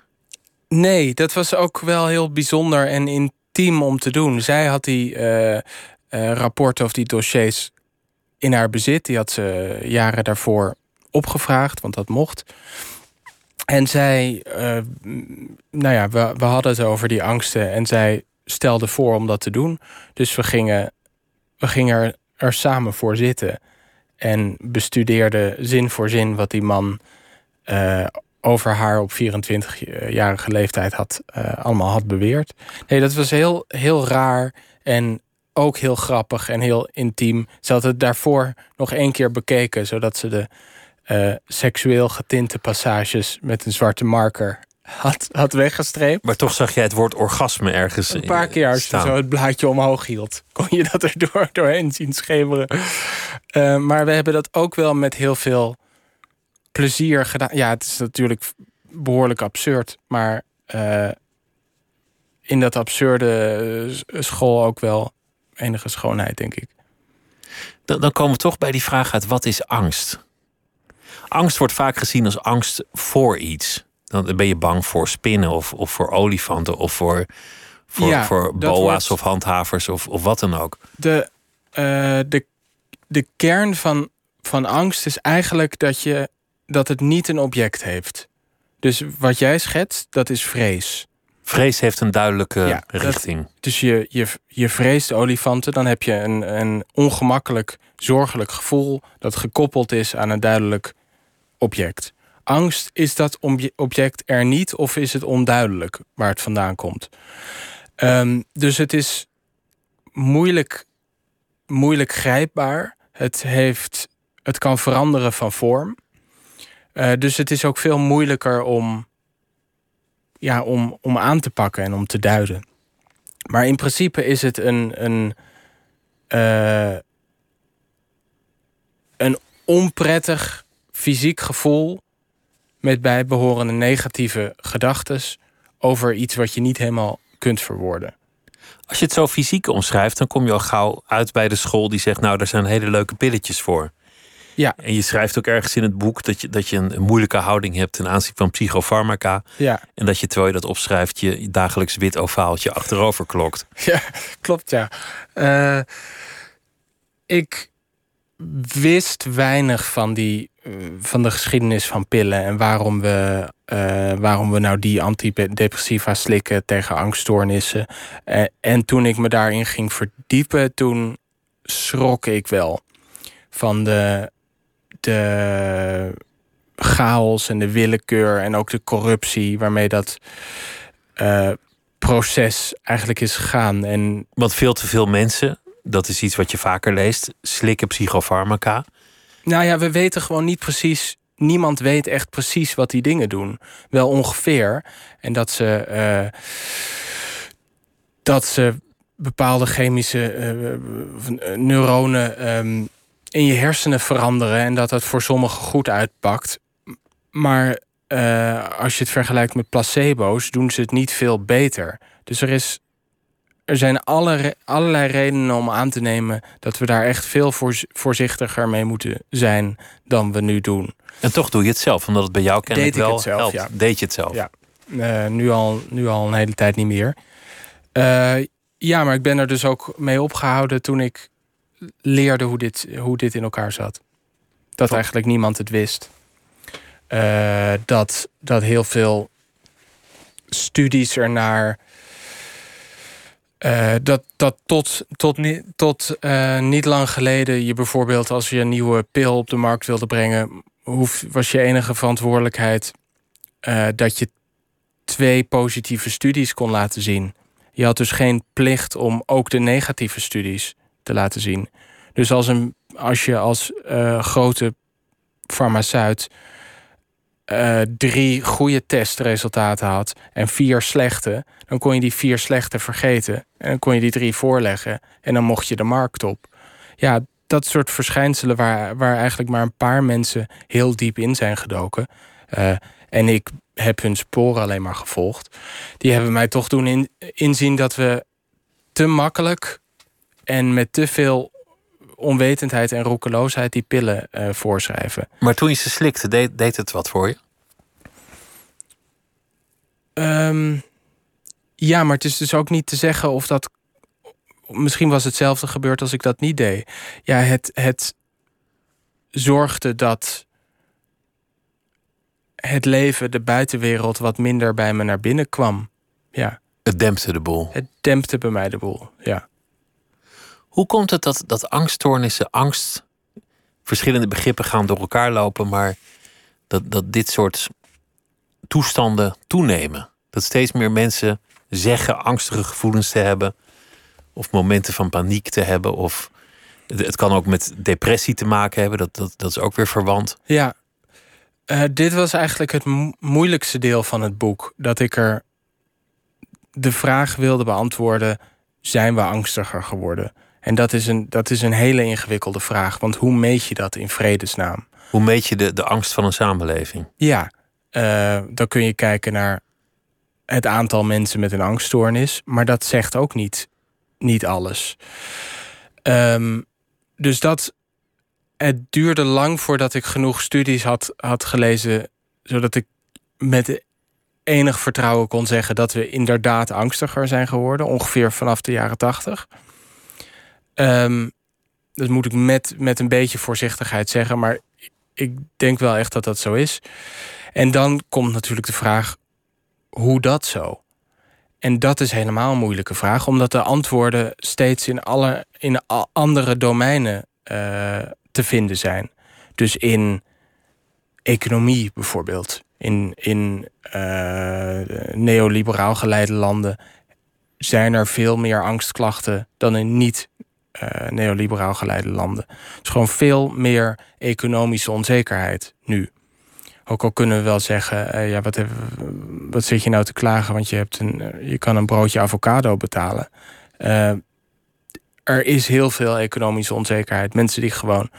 Nee, dat was ook wel heel bijzonder en intiem om te doen. Zij had die uh, uh, rapporten of die dossiers in haar bezit. Die had ze jaren daarvoor opgevraagd, want dat mocht. En zij, uh, nou ja, we, we hadden het over die angsten en zij stelde voor om dat te doen. Dus we gingen, we gingen er, er samen voor zitten en bestudeerden zin voor zin wat die man uh, over haar op 24-jarige leeftijd had, uh, allemaal had beweerd. Nee, dat was heel, heel raar en ook heel grappig en heel intiem. Ze had het daarvoor nog één keer bekeken, zodat ze de uh, seksueel getinte passages met een zwarte marker had, had weggestreept. Maar toch zag jij het woord orgasme ergens. Een paar keer als je zo het blaadje omhoog hield, kon je dat er door, doorheen zien schemeren. Uh, maar we hebben dat ook wel met heel veel plezier gedaan. Ja, het is natuurlijk behoorlijk absurd, maar uh, in dat absurde school ook wel enige schoonheid, denk ik. Dan, dan komen we toch bij die vraag uit: wat is angst? Angst wordt vaak gezien als angst voor iets. Dan ben je bang voor spinnen of, of voor olifanten of voor, voor, ja, voor boa's wordt... of handhavers of, of wat dan ook. De, uh, de, de kern van, van angst is eigenlijk dat, je, dat het niet een object heeft. Dus wat jij schetst, dat is vrees. Vrees heeft een duidelijke ja, richting. Dat, dus je, je, je vreest olifanten, dan heb je een, een ongemakkelijk, zorgelijk gevoel dat gekoppeld is aan een duidelijk object. Angst, is dat object er niet of is het onduidelijk waar het vandaan komt? Um, dus het is moeilijk, moeilijk grijpbaar. Het, heeft, het kan veranderen van vorm. Uh, dus het is ook veel moeilijker om ja, om, om aan te pakken en om te duiden. Maar in principe is het een, een, uh, een onprettig fysiek gevoel met bijbehorende negatieve gedachten over iets wat je niet helemaal kunt verwoorden. Als je het zo fysiek omschrijft, dan kom je al gauw uit bij de school die zegt: Nou, daar zijn hele leuke pilletjes voor. Ja. En je schrijft ook ergens in het boek dat je, dat je een, moeilijke houding hebt ten aanzien van psychofarmaca. Ja. En dat je terwijl je dat opschrijft, je dagelijks wit ovaaltje achterover klokt. Ja, klopt ja. Uh, ik wist weinig van, die, eh, van de geschiedenis van pillen en waarom we, uh, waarom we nou die antidepressiva slikken tegen angststoornissen. Uh, en toen ik me daarin ging verdiepen, toen schrok ik wel van de, de chaos en de willekeur en ook de corruptie waarmee dat proces eigenlijk is gegaan. En Want veel te veel mensen dat is iets wat je vaker leest. Slikken psychofarmaca. Nou ja, we weten gewoon niet precies. Niemand weet echt precies wat die dingen doen. Wel ongeveer. En dat ze. Uh, dat ze bepaalde chemische uh, neuronen um, in je hersenen veranderen. En dat dat voor sommigen goed uitpakt. Maar uh, als je het vergelijkt met placebo's, doen ze het niet veel beter. Dus er is er zijn alle, allerlei redenen om aan te nemen dat we daar echt veel voorzichtiger mee moeten zijn dan we nu doen. En toch doe je het zelf, omdat het bij jou kennelijk Deed wel het zelf, helpt. Ja. Deed je het zelf? Ja, uh, nu, al, nu al een hele tijd niet meer. Uh, ja, maar ik ben er dus ook mee opgehouden toen ik leerde hoe dit, hoe dit in elkaar zat. Dat Top. eigenlijk niemand het wist. Uh, dat, dat heel veel studies ernaar uh, dat, dat tot, tot, tot uh, niet lang geleden je bijvoorbeeld als je een nieuwe pil op de markt wilde brengen, hoef, was je enige verantwoordelijkheid dat je twee positieve studies kon laten zien. Je had dus geen plicht om ook de negatieve studies te laten zien. Dus als, een, als je als grote farmaceut uh, drie goede testresultaten had en vier slechte, dan kon je die vier slechte vergeten. En kon je die drie voorleggen en dan mocht je de markt op. Ja, dat soort verschijnselen waar, waar eigenlijk maar een paar mensen heel diep in zijn gedoken. Uh, en ik heb hun sporen alleen maar gevolgd. Die hebben mij toch doen in, inzien dat we te makkelijk en met te veel onwetendheid en roekeloosheid die pillen uh, voorschrijven. Maar toen je ze slikte, deed, deed het wat voor je? Um, ja, maar het is dus ook niet te zeggen of dat. Misschien was hetzelfde gebeurd als ik dat niet deed. Ja, het, het zorgde dat het leven, de buitenwereld, wat minder bij me naar binnen kwam. Ja. Het dempte de boel. Het dempte bij mij de boel, ja. Hoe komt het dat, dat angststoornissen, angst, verschillende begrippen gaan door elkaar lopen, maar dat, dat dit soort toestanden toenemen? Dat steeds meer mensen zeggen angstige gevoelens te hebben, of momenten van paniek te hebben, of het kan ook met depressie te maken hebben, dat, dat, dat is ook weer verwant. Ja, uh, dit was eigenlijk het mo moeilijkste deel van het boek. Dat ik er de vraag wilde beantwoorden: zijn we angstiger geworden? En dat is een, dat is een hele ingewikkelde vraag. Want hoe meet je dat in vredesnaam? Hoe meet je de, de angst van een samenleving? Ja, uh, dan kun je kijken naar het aantal mensen met een angststoornis. Maar dat zegt ook niet, niet alles. Um, dus dat. Het duurde lang voordat ik genoeg studies had, had gelezen. zodat ik met enig vertrouwen kon zeggen dat we inderdaad angstiger zijn geworden. Ongeveer vanaf de jaren tachtig. Um, dat moet ik met, met een beetje voorzichtigheid zeggen, maar ik denk wel echt dat dat zo is. En dan komt natuurlijk de vraag: hoe dat zo? En dat is helemaal een moeilijke vraag, omdat de antwoorden steeds in, alle, in andere domeinen uh, te vinden zijn. Dus in economie bijvoorbeeld, in, in uh, neoliberaal geleide landen zijn er veel meer angstklachten dan in niet uh, neoliberaal geleide landen. Is gewoon veel meer economische onzekerheid nu. Ook al kunnen we wel zeggen, uh, ja, wat, wat zit je nou te klagen? Want je, hebt een, uh, je kan een broodje avocado betalen. er is heel veel economische onzekerheid. Mensen die gewoon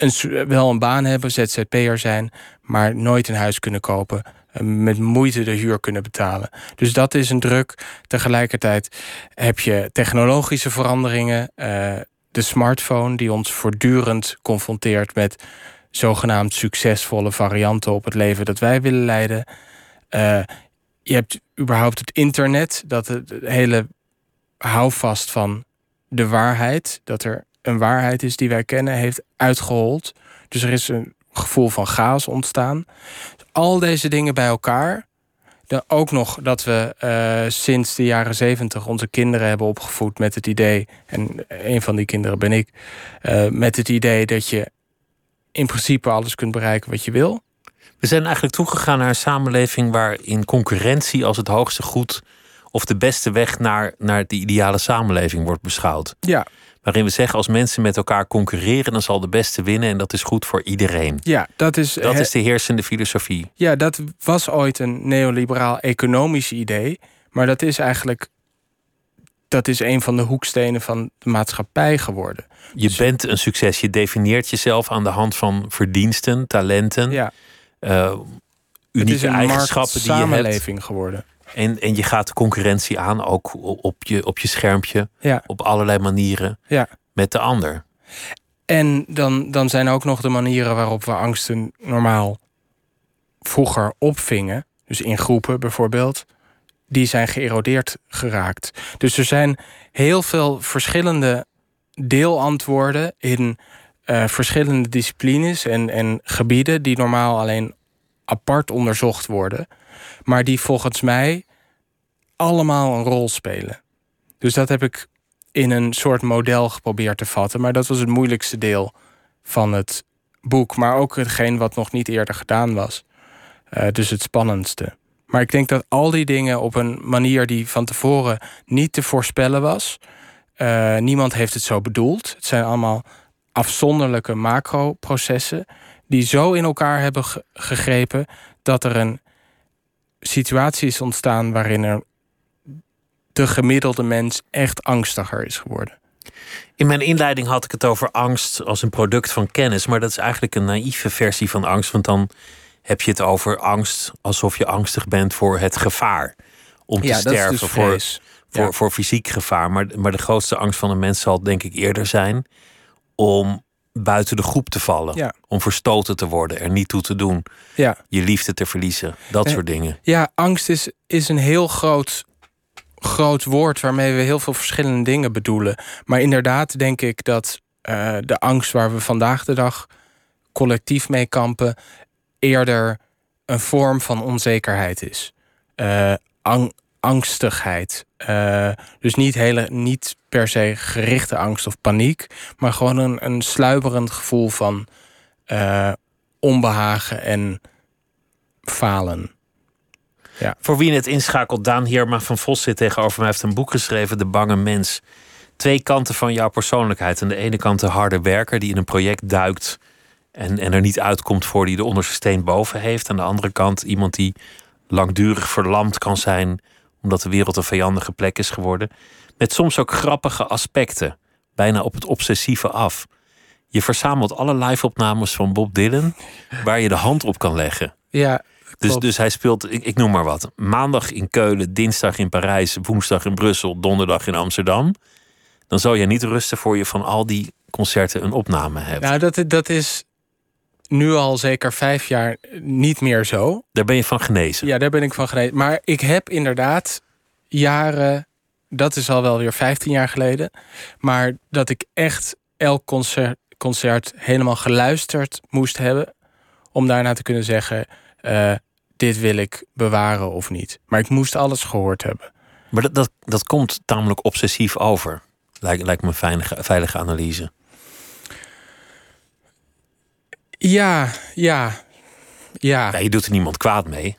een, wel een baan hebben, ZZP'er zijn, maar nooit een huis kunnen kopen. Eh, met moeite de huur kunnen betalen. Dus dat is een druk. Tegelijkertijd heb je technologische veranderingen. Uh, de smartphone die ons voortdurend confronteert met zogenaamd succesvolle varianten op het leven dat wij willen leiden. Uh, je hebt überhaupt het internet, dat het hele houvast van de waarheid, dat er een waarheid is die wij kennen, heeft uitgehold. Dus er is een gevoel van chaos ontstaan. Al deze dingen bij elkaar. Dan ook nog dat we uh, sinds de jaren zeventig onze kinderen hebben opgevoed met het idee, en een van die kinderen ben ik, uh, met het idee dat je in principe alles kunt bereiken wat je wil. We zijn eigenlijk toegegaan naar een samenleving waarin concurrentie als het hoogste goed of de beste weg naar, naar de ideale samenleving wordt beschouwd. Ja. Waarin we zeggen als mensen met elkaar concurreren, dan zal de beste winnen en dat is goed voor iedereen. Ja, dat is, dat is de heersende filosofie. Ja, dat was ooit een neoliberaal economisch idee, maar dat is eigenlijk dat is een van de hoekstenen van de maatschappij geworden. Je dus- bent een succes. Je definieert jezelf aan de hand van verdiensten, talenten, ja. Uh, unieke eigenschappen die je hebt. samenleving geworden. En, en je gaat de concurrentie aan, ook op je, op je schermpje, ja. op allerlei manieren ja. met de ander. En dan, dan zijn ook nog de manieren waarop we angsten normaal vroeger opvingen, dus in groepen bijvoorbeeld, die zijn geërodeerd geraakt. Dus er zijn heel veel verschillende deelantwoorden in uh, verschillende disciplines en, en gebieden die normaal alleen apart onderzocht worden, maar die volgens mij allemaal een rol spelen. Dus dat heb ik in een soort model geprobeerd te vatten, maar dat was het moeilijkste deel van het boek, maar ook hetgeen wat nog niet eerder gedaan was. Uh, dus het spannendste. Maar ik denk dat al die dingen op een manier die van tevoren niet te voorspellen was. Uh, niemand heeft het zo bedoeld. Het zijn allemaal afzonderlijke macroprocessen die zo in elkaar hebben gegrepen dat er een situatie is ontstaan waarin er de gemiddelde mens echt angstiger is geworden. In mijn inleiding had ik het over angst als een product van kennis, maar dat is eigenlijk een naïeve versie van angst, want dan heb je het over angst alsof je angstig bent voor het gevaar om te ja, sterven, dus voor, voor, ja. voor fysiek gevaar. Maar, maar de grootste angst van een mens zal denk ik eerder zijn om buiten de groep te vallen. Ja. Om verstoten te worden, er niet toe te doen. Ja. Je liefde te verliezen. Dat Eh, soort dingen. Ja, angst is, is een heel groot, groot woord waarmee we heel veel verschillende dingen bedoelen. Maar inderdaad denk ik dat uh, de angst waar we vandaag de dag collectief mee kampen, eerder een vorm van onzekerheid is. Uh, ang angstigheid. Uh, dus niet, hele, niet per se gerichte angst of paniek, maar gewoon een, een sluimerend gevoel van uh, onbehagen en falen. Ja. Voor wie het inschakelt, Daan Heerma van Vos zit tegenover mij. heeft een boek geschreven, De Bange Mens. Twee kanten van jouw persoonlijkheid. Aan de ene kant de harde werker die in een project duikt en, en er niet uitkomt voor die de onderste steen boven heeft. Aan de andere kant iemand die langdurig verlamd kan zijn omdat de wereld een vijandige plek is geworden. Met soms ook grappige aspecten, bijna op het obsessieve af. Je verzamelt alle live-opnames van Bob Dylan waar je de hand op kan leggen. Ja, dus, dus hij speelt, ik, ik, noem maar wat, maandag in Keulen, dinsdag in Parijs, woensdag in Brussel, donderdag in Amsterdam. Dan zou je niet rusten voor je van al die concerten een opname hebt. Nou, dat, dat is nu al zeker vijf jaar niet meer zo. Daar ben je van genezen. Ja, daar ben ik van genezen. Maar ik heb inderdaad jaren, dat is al wel weer 15 jaar geleden, maar dat ik echt elk concert, concert helemaal geluisterd moest hebben om daarna te kunnen zeggen: uh, dit wil ik bewaren of niet. Maar ik moest alles gehoord hebben. Maar dat, dat, dat komt tamelijk obsessief over. Lijkt, lijkt me een veilige, veilige analyse. Ja, ja, ja. Je doet er niemand kwaad mee.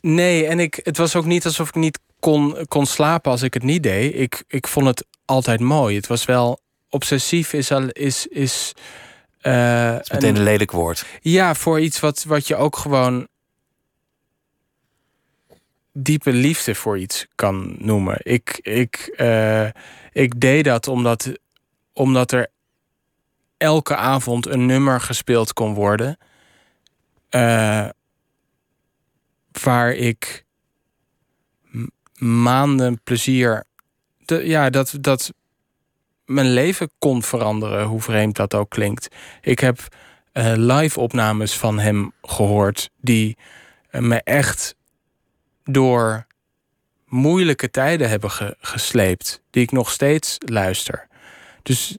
Nee, en ik, het was ook niet alsof ik niet kon, kon slapen als ik het niet deed. Ik, ik vond het altijd mooi. Het was wel obsessief is al is. is uh, is meteen een, een lelijk woord. Ja, voor iets wat, wat je ook gewoon diepe liefde voor iets kan noemen. Ik, ik, uh, ik deed dat omdat, omdat er elke avond een nummer gespeeld kon worden. Uh, waar ik maanden plezier. Ja, dat, dat mijn leven kon veranderen, hoe vreemd dat ook klinkt. Ik heb eh, live opnames van hem gehoord die eh, me echt door moeilijke tijden hebben ge- gesleept, die ik nog steeds luister. Dus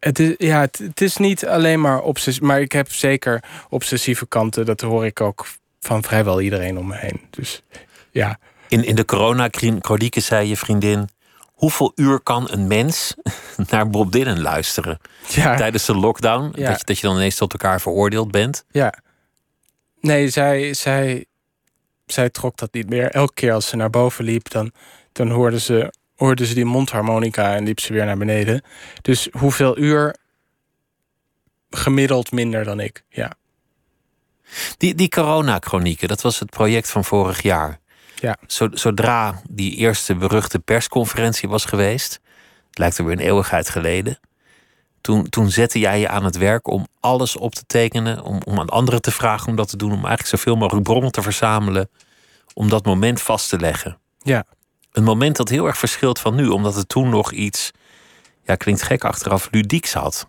het is, ja, het, het is niet alleen maar obsessief, maar ik heb zeker obsessieve kanten. Dat hoor ik ook van vrijwel iedereen om me heen. Dus ja, In, in de corona-chronieken zei je vriendin... hoeveel uur kan een mens naar Bob Dylan luisteren? ja, Tijdens de lockdown, Ja. dat, je, dat je dan ineens tot elkaar veroordeeld bent. ja. Nee, zij, zij, zij trok dat niet meer. Elke keer als ze naar boven liep, dan, dan hoorde, ze, hoorde ze die mondharmonica en liep ze weer naar beneden. Dus hoeveel uur? Gemiddeld minder dan ik, ja. Die, die corona-chronieken, dat was het project van vorig jaar. Ja. Zo- Zodra die eerste beruchte persconferentie was geweest... het lijkt er weer een eeuwigheid geleden... Toen, toen zette jij je aan het werk om alles op te tekenen... Om, om aan anderen te vragen om dat te doen... om eigenlijk zoveel mogelijk bronnen te verzamelen... om dat moment vast te leggen. Ja, Een moment dat heel erg verschilt van nu... omdat het toen nog iets, ja, klinkt gek achteraf, ludieks had.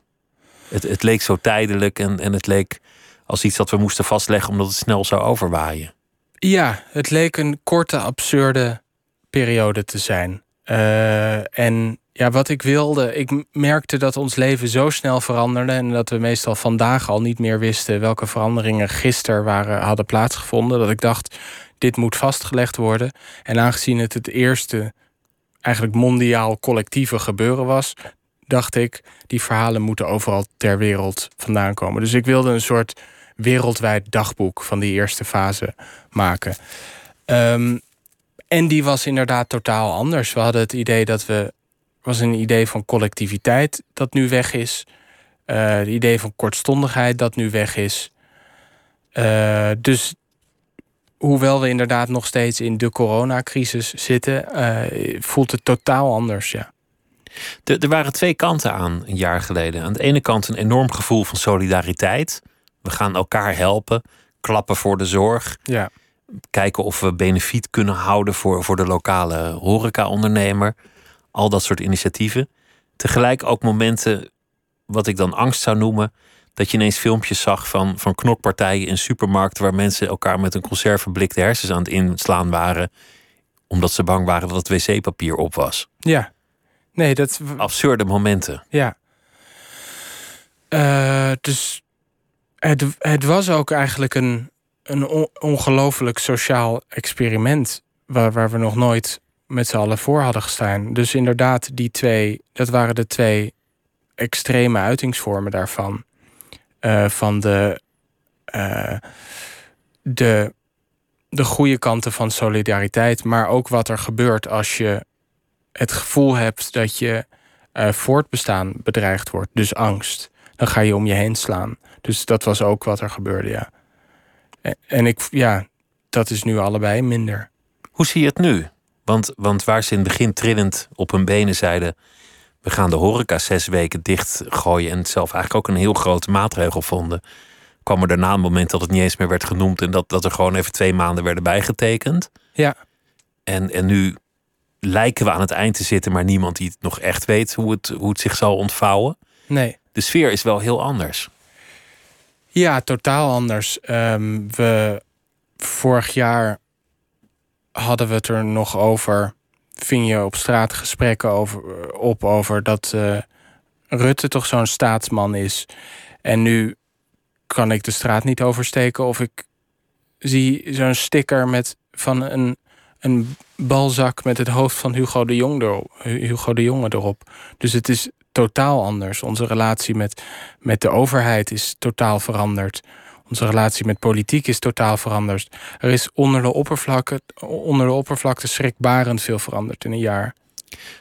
Het, het leek zo tijdelijk en, en het leek als iets dat we moesten vastleggen... omdat het snel zou overwaaien. Ja, het leek een korte, absurde periode te zijn. Eh, en ja, wat ik wilde, ik merkte dat ons leven zo snel veranderde en dat we meestal vandaag al niet meer wisten welke veranderingen gisteren waren, hadden plaatsgevonden. Dat ik dacht, dit moet vastgelegd worden. En aangezien het het eerste eigenlijk mondiaal collectieve gebeuren was, dacht ik, die verhalen moeten overal ter wereld vandaan komen. Dus ik wilde een soort wereldwijd dagboek van die eerste fase maken. Ehm, en die was inderdaad totaal anders. We hadden het idee dat we. was een idee van collectiviteit dat nu weg is. Eh, het idee van kortstondigheid dat nu weg is. Eh, dus hoewel we inderdaad nog steeds in de coronacrisis zitten, eh, voelt het totaal anders. Ja. Er, er waren twee kanten aan een jaar geleden. Aan de ene kant een enorm gevoel van solidariteit. We gaan elkaar helpen, klappen voor de zorg. Ja. Kijken of we benefiet kunnen houden voor, voor de lokale horeca-ondernemer. Al dat soort initiatieven. Tegelijk ook momenten, wat ik dan angst zou noemen. Dat je ineens filmpjes zag van, van knokpartijen in supermarkten. waar mensen elkaar met een conserveblik de hersens aan het inslaan waren. omdat ze bang waren dat het wc-papier op was. ja. Nee, dat. Absurde momenten. Ja. Eh, dus het, het was ook eigenlijk een, een on- ongelooflijk sociaal experiment. Waar, waar we nog nooit met z'n allen voor hadden gestaan. Dus inderdaad, die twee, dat waren de twee extreme uitingsvormen daarvan. Eh, van de, eh, de, de goede kanten van solidariteit, maar ook wat er gebeurt als je het gevoel hebt dat je eh, voortbestaan bedreigd wordt, dus angst, dan ga je om je heen slaan. Dus dat was ook wat er gebeurde, ja. En, ik, ja, dat is nu allebei minder. Hoe zie je het nu? Want, want waar ze in het begin trillend op hun benen zeiden... we gaan de horeca zes weken dichtgooien... en het zelf eigenlijk ook een heel grote maatregel vonden... kwam er daarna een moment dat het niet eens meer werd genoemd... en dat, dat er gewoon even twee maanden werden bijgetekend. Ja, En, en nu lijken we aan het eind te zitten... maar niemand die het nog echt weet hoe het, hoe het zich zal ontvouwen. nee. De sfeer is wel heel anders. Ja, totaal anders. Ehm, we, vorig jaar hadden we het er nog over. Ving je op straat gesprekken over, op over dat eh, Rutte toch zo'n staatsman is. En nu kan ik de straat niet oversteken of ik zie zo'n sticker met van een, een balzak met het hoofd van Hugo de, Jong Hugo de Jonge erop. Dus het is totaal anders. Onze relatie met, met de overheid is totaal veranderd. Onze relatie met politiek is totaal veranderd. Er is onder de oppervlakte, onder de oppervlakte schrikbarend veel veranderd in een jaar.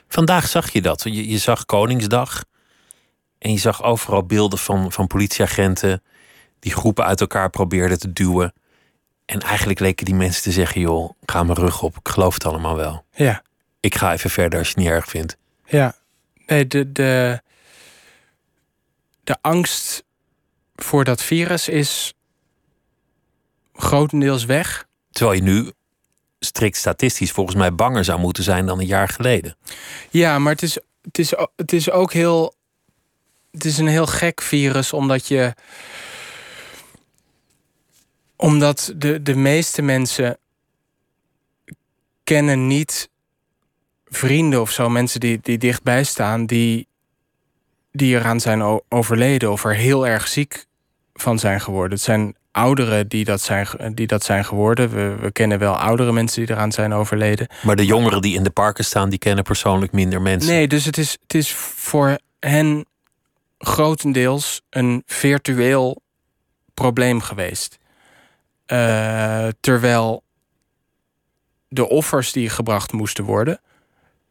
Vandaag zag je dat. Je, je zag Koningsdag. En je zag overal beelden van, van politieagenten. die groepen uit elkaar probeerden te duwen. En eigenlijk leken die mensen te zeggen: joh, ga mijn rug op. Ik geloof het allemaal wel. Ja, Ik ga even verder als je het niet erg vindt. ja. Nee, de, de, de angst voor dat virus is grotendeels weg. Terwijl je nu strikt statistisch volgens mij banger zou moeten zijn dan een jaar geleden. Ja, maar het is, het is, het is ook heel. Het is een heel gek virus, omdat je. Omdat de, de meeste mensen kennen niet vrienden of zo, mensen die, die dichtbij staan, die, die eraan zijn overleden of er heel erg ziek van zijn geworden. Het zijn ouderen die dat zijn, die dat zijn geworden. We, we kennen wel oudere mensen die eraan zijn overleden. Maar de jongeren die in de parken staan, die kennen persoonlijk minder mensen. Nee, dus het is, het is voor hen grotendeels een virtueel probleem geweest. Uh, terwijl de offers die gebracht moesten worden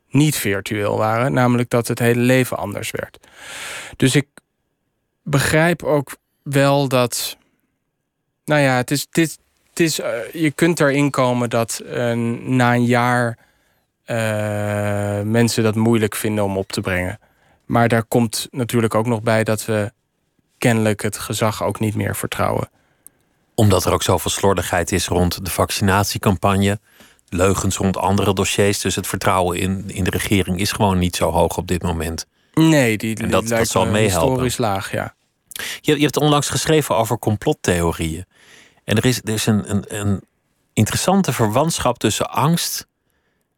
niet virtueel waren, namelijk dat het hele leven anders werd. Dus ik begrijp ook wel dat nou ja, het is, dit, het is, uh, je kunt erin komen dat uh, na een jaar uh, mensen dat moeilijk vinden om op te brengen. Maar daar komt natuurlijk ook nog bij dat we kennelijk het gezag ook niet meer vertrouwen. Omdat er ook zoveel slordigheid is rond de vaccinatiecampagne, leugens rond andere dossiers. Dus het vertrouwen in, in de regering is gewoon niet zo hoog op dit moment. Nee, die, die dat, dat zal meehelpen. Historisch laag, ja. Je, je hebt onlangs geschreven over complottheorieën. En er is, er is een, een, een interessante verwantschap tussen angst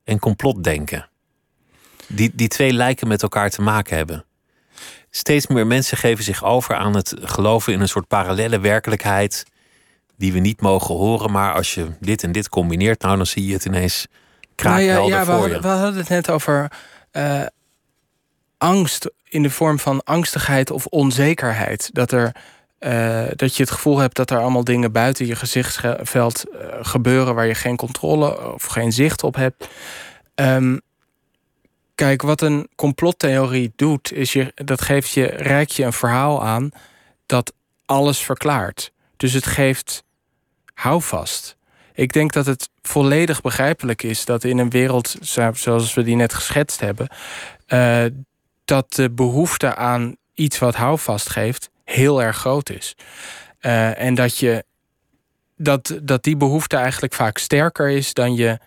en complotdenken. Die, die twee lijken met elkaar te maken hebben. Steeds meer mensen geven zich over aan het geloven in een soort parallele werkelijkheid. die we niet mogen horen. Maar als je dit en dit combineert, nou dan zie je het ineens kraakhelder nou ja, ja, voor we, we hadden het net over uh, angst in de vorm van angstigheid of onzekerheid. Dat er uh, dat je het gevoel hebt dat er allemaal dingen buiten je gezichtsveld uh, gebeuren waar je geen controle of geen zicht op hebt. Um, kijk, wat een complottheorie doet, is je, dat geeft je, reikt je een verhaal aan dat alles verklaart. Dus het geeft houvast. Ik denk dat het volledig begrijpelijk is dat in een wereld zoals we die net geschetst hebben, uh, dat de behoefte aan iets wat houvast geeft heel erg groot is. Uh, en dat, je, dat, dat die behoefte eigenlijk vaak sterker is dan je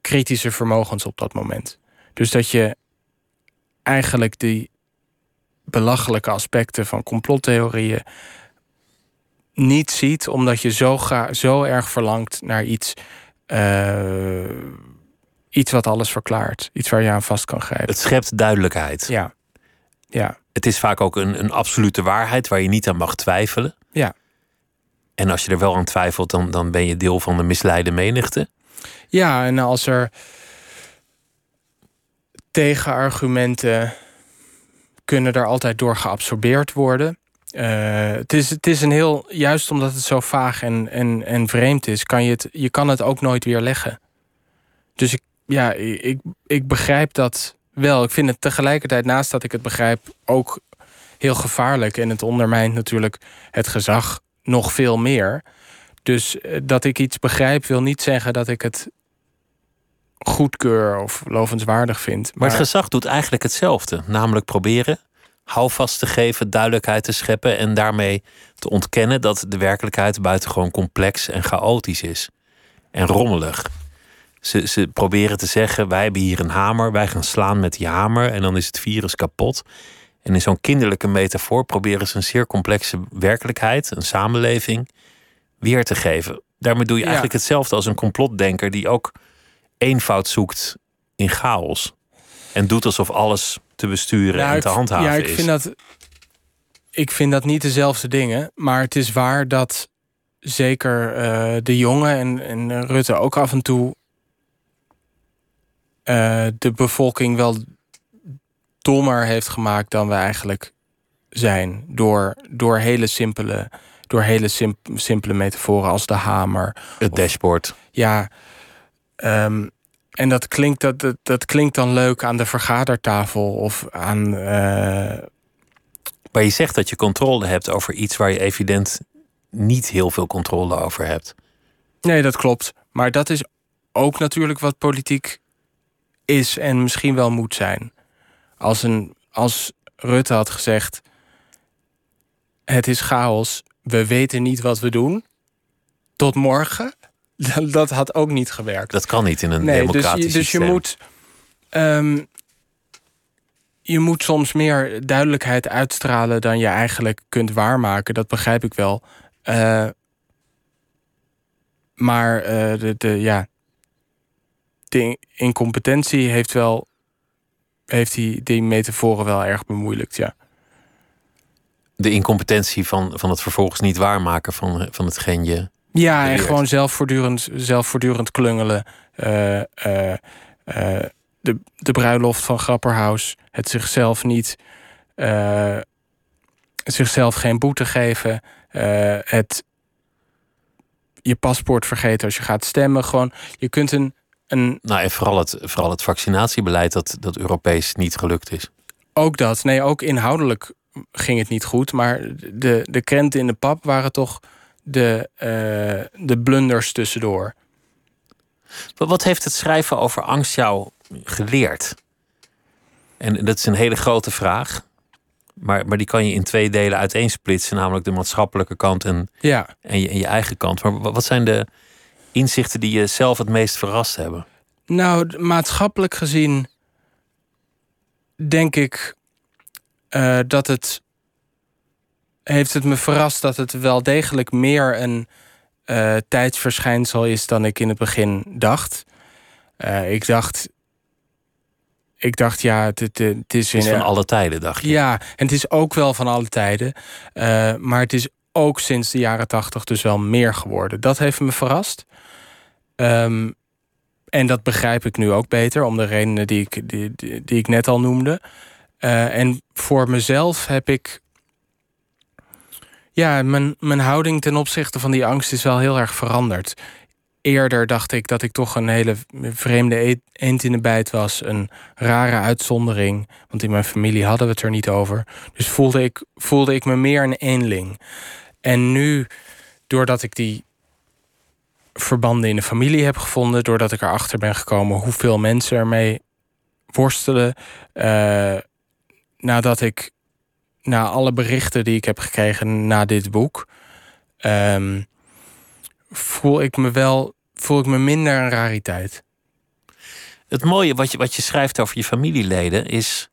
kritische vermogens op dat moment. Dus dat je eigenlijk die belachelijke aspecten van complottheorieën niet ziet, omdat je zo, ga, zo erg verlangt naar iets, uh, iets wat alles verklaart. Iets waar je aan vast kan grijpen. Het schept duidelijkheid. Ja. Ja het is vaak ook een, een absolute waarheid waar je niet aan mag twijfelen. Ja. En als je er wel aan twijfelt, dan, dan ben je deel van de misleide menigte. Ja, en als er tegenargumenten kunnen er altijd door geabsorbeerd worden. Uh, het, is, het is een heel, juist omdat het zo vaag en, en, en vreemd is, kan je het, je kan het ook nooit weer leggen. Dus ik, ja, ik, ik begrijp dat wel. Ik vind het tegelijkertijd, naast dat ik het begrijp, ook heel gevaarlijk. En het ondermijnt natuurlijk het gezag nog veel meer. Dus eh, dat ik iets begrijp wil niet zeggen dat ik het goedkeur of lovenswaardig vind. Maar, het gezag doet eigenlijk hetzelfde. Namelijk proberen houvast te geven, duidelijkheid te scheppen en daarmee te ontkennen dat de werkelijkheid buitengewoon complex en chaotisch is. En rommelig. Ze, ze proberen te zeggen: wij hebben hier een hamer, wij gaan slaan met die hamer en dan is het virus kapot. En in zo'n kinderlijke metafoor proberen ze een zeer complexe werkelijkheid, een samenleving, weer te geven. Daarmee doe je eigenlijk hetzelfde als een complotdenker die ook eenvoud zoekt in chaos. En doet alsof alles te besturen en te handhaven is. Ja, ik vind, dat, ik vind dat niet dezelfde dingen. Maar het is waar dat zeker uh, de jongen en, en Rutte ook af en toe uh, de bevolking wel dommer heeft gemaakt dan we eigenlijk zijn. Door, door hele simpele, door hele simp simpele metaforen als de hamer. Het dashboard. Ja. Um, en dat klinkt, dat, dat, dat, klinkt dan leuk aan de vergadertafel of aan. Uh... Maar je zegt dat je controle hebt over iets waar je evident niet heel veel controle over hebt. Nee, dat klopt. Maar dat is ook natuurlijk wat politiek is en misschien wel moet zijn. Als, een, als Rutte had gezegd: Het is chaos, we weten niet wat we doen. Tot morgen. dat had ook niet gewerkt. Dat kan niet in een nee, dus democratisch je, dus je systeem. moet. ehm, je moet soms meer duidelijkheid uitstralen dan je eigenlijk kunt waarmaken. Dat begrijp ik wel. Eh, maar eh, de, de, ja, de incompetentie heeft wel. Heeft die, die metaforen wel erg bemoeilijkt, ja. De incompetentie van, van het vervolgens niet waarmaken van, van hetgeen je. Ja, en gewoon zelf voortdurend, zelf voortdurend klungelen. Eh, eh, eh, de, de bruiloft van Grapperhaus. Het zichzelf niet. zichzelf geen boete geven. het je paspoort vergeten als je gaat stemmen. Gewoon, je kunt een. Een Nou, en vooral het, vooral het vaccinatiebeleid dat, dat Europees niet gelukt is. ook dat. Nee, ook inhoudelijk ging het niet goed. Maar de, de krenten in de pap waren toch de, eh, de blunders tussendoor. Wat, heeft het schrijven over angst jou geleerd? En dat is een hele grote vraag. Maar, maar die kan je in twee delen uiteensplitsen. Namelijk de maatschappelijke kant en, Ja. en, je, en je eigen kant. Maar wa- wat zijn de inzichten die je zelf het meest verrast hebben? Nou, maatschappelijk gezien denk ik eh, dat het heeft het me verrast dat het wel degelijk meer een eh, tijdsverschijnsel is dan ik in het begin dacht. Eh, ik dacht, ik dacht ja, het, het, het is Het is in van alle tijden, dacht je. ja, en het is ook wel van alle tijden. Maar het is ook sinds de jaren tachtig dus wel meer geworden. Dat heeft me verrast. Ehm, en dat begrijp ik nu ook beter, om de redenen die ik, die, die, ik net al noemde. Eh, en voor mezelf heb ik. Ja, mijn, mijn houding ten opzichte van die angst is wel heel erg veranderd. Eerder dacht ik dat ik toch een hele vreemde e- eend in de bijt was. Een rare uitzondering. Want in mijn familie hadden we het er niet over. Dus voelde ik, voelde ik me meer een eenling. En nu, doordat ik die verbanden in de familie heb gevonden, doordat ik erachter ben gekomen hoeveel mensen ermee worstelen, eh, nadat ik na alle berichten die ik heb gekregen na dit boek, ehm, voel ik me wel, voel ik me minder een rariteit. Het mooie wat je, wat je schrijft over je familieleden is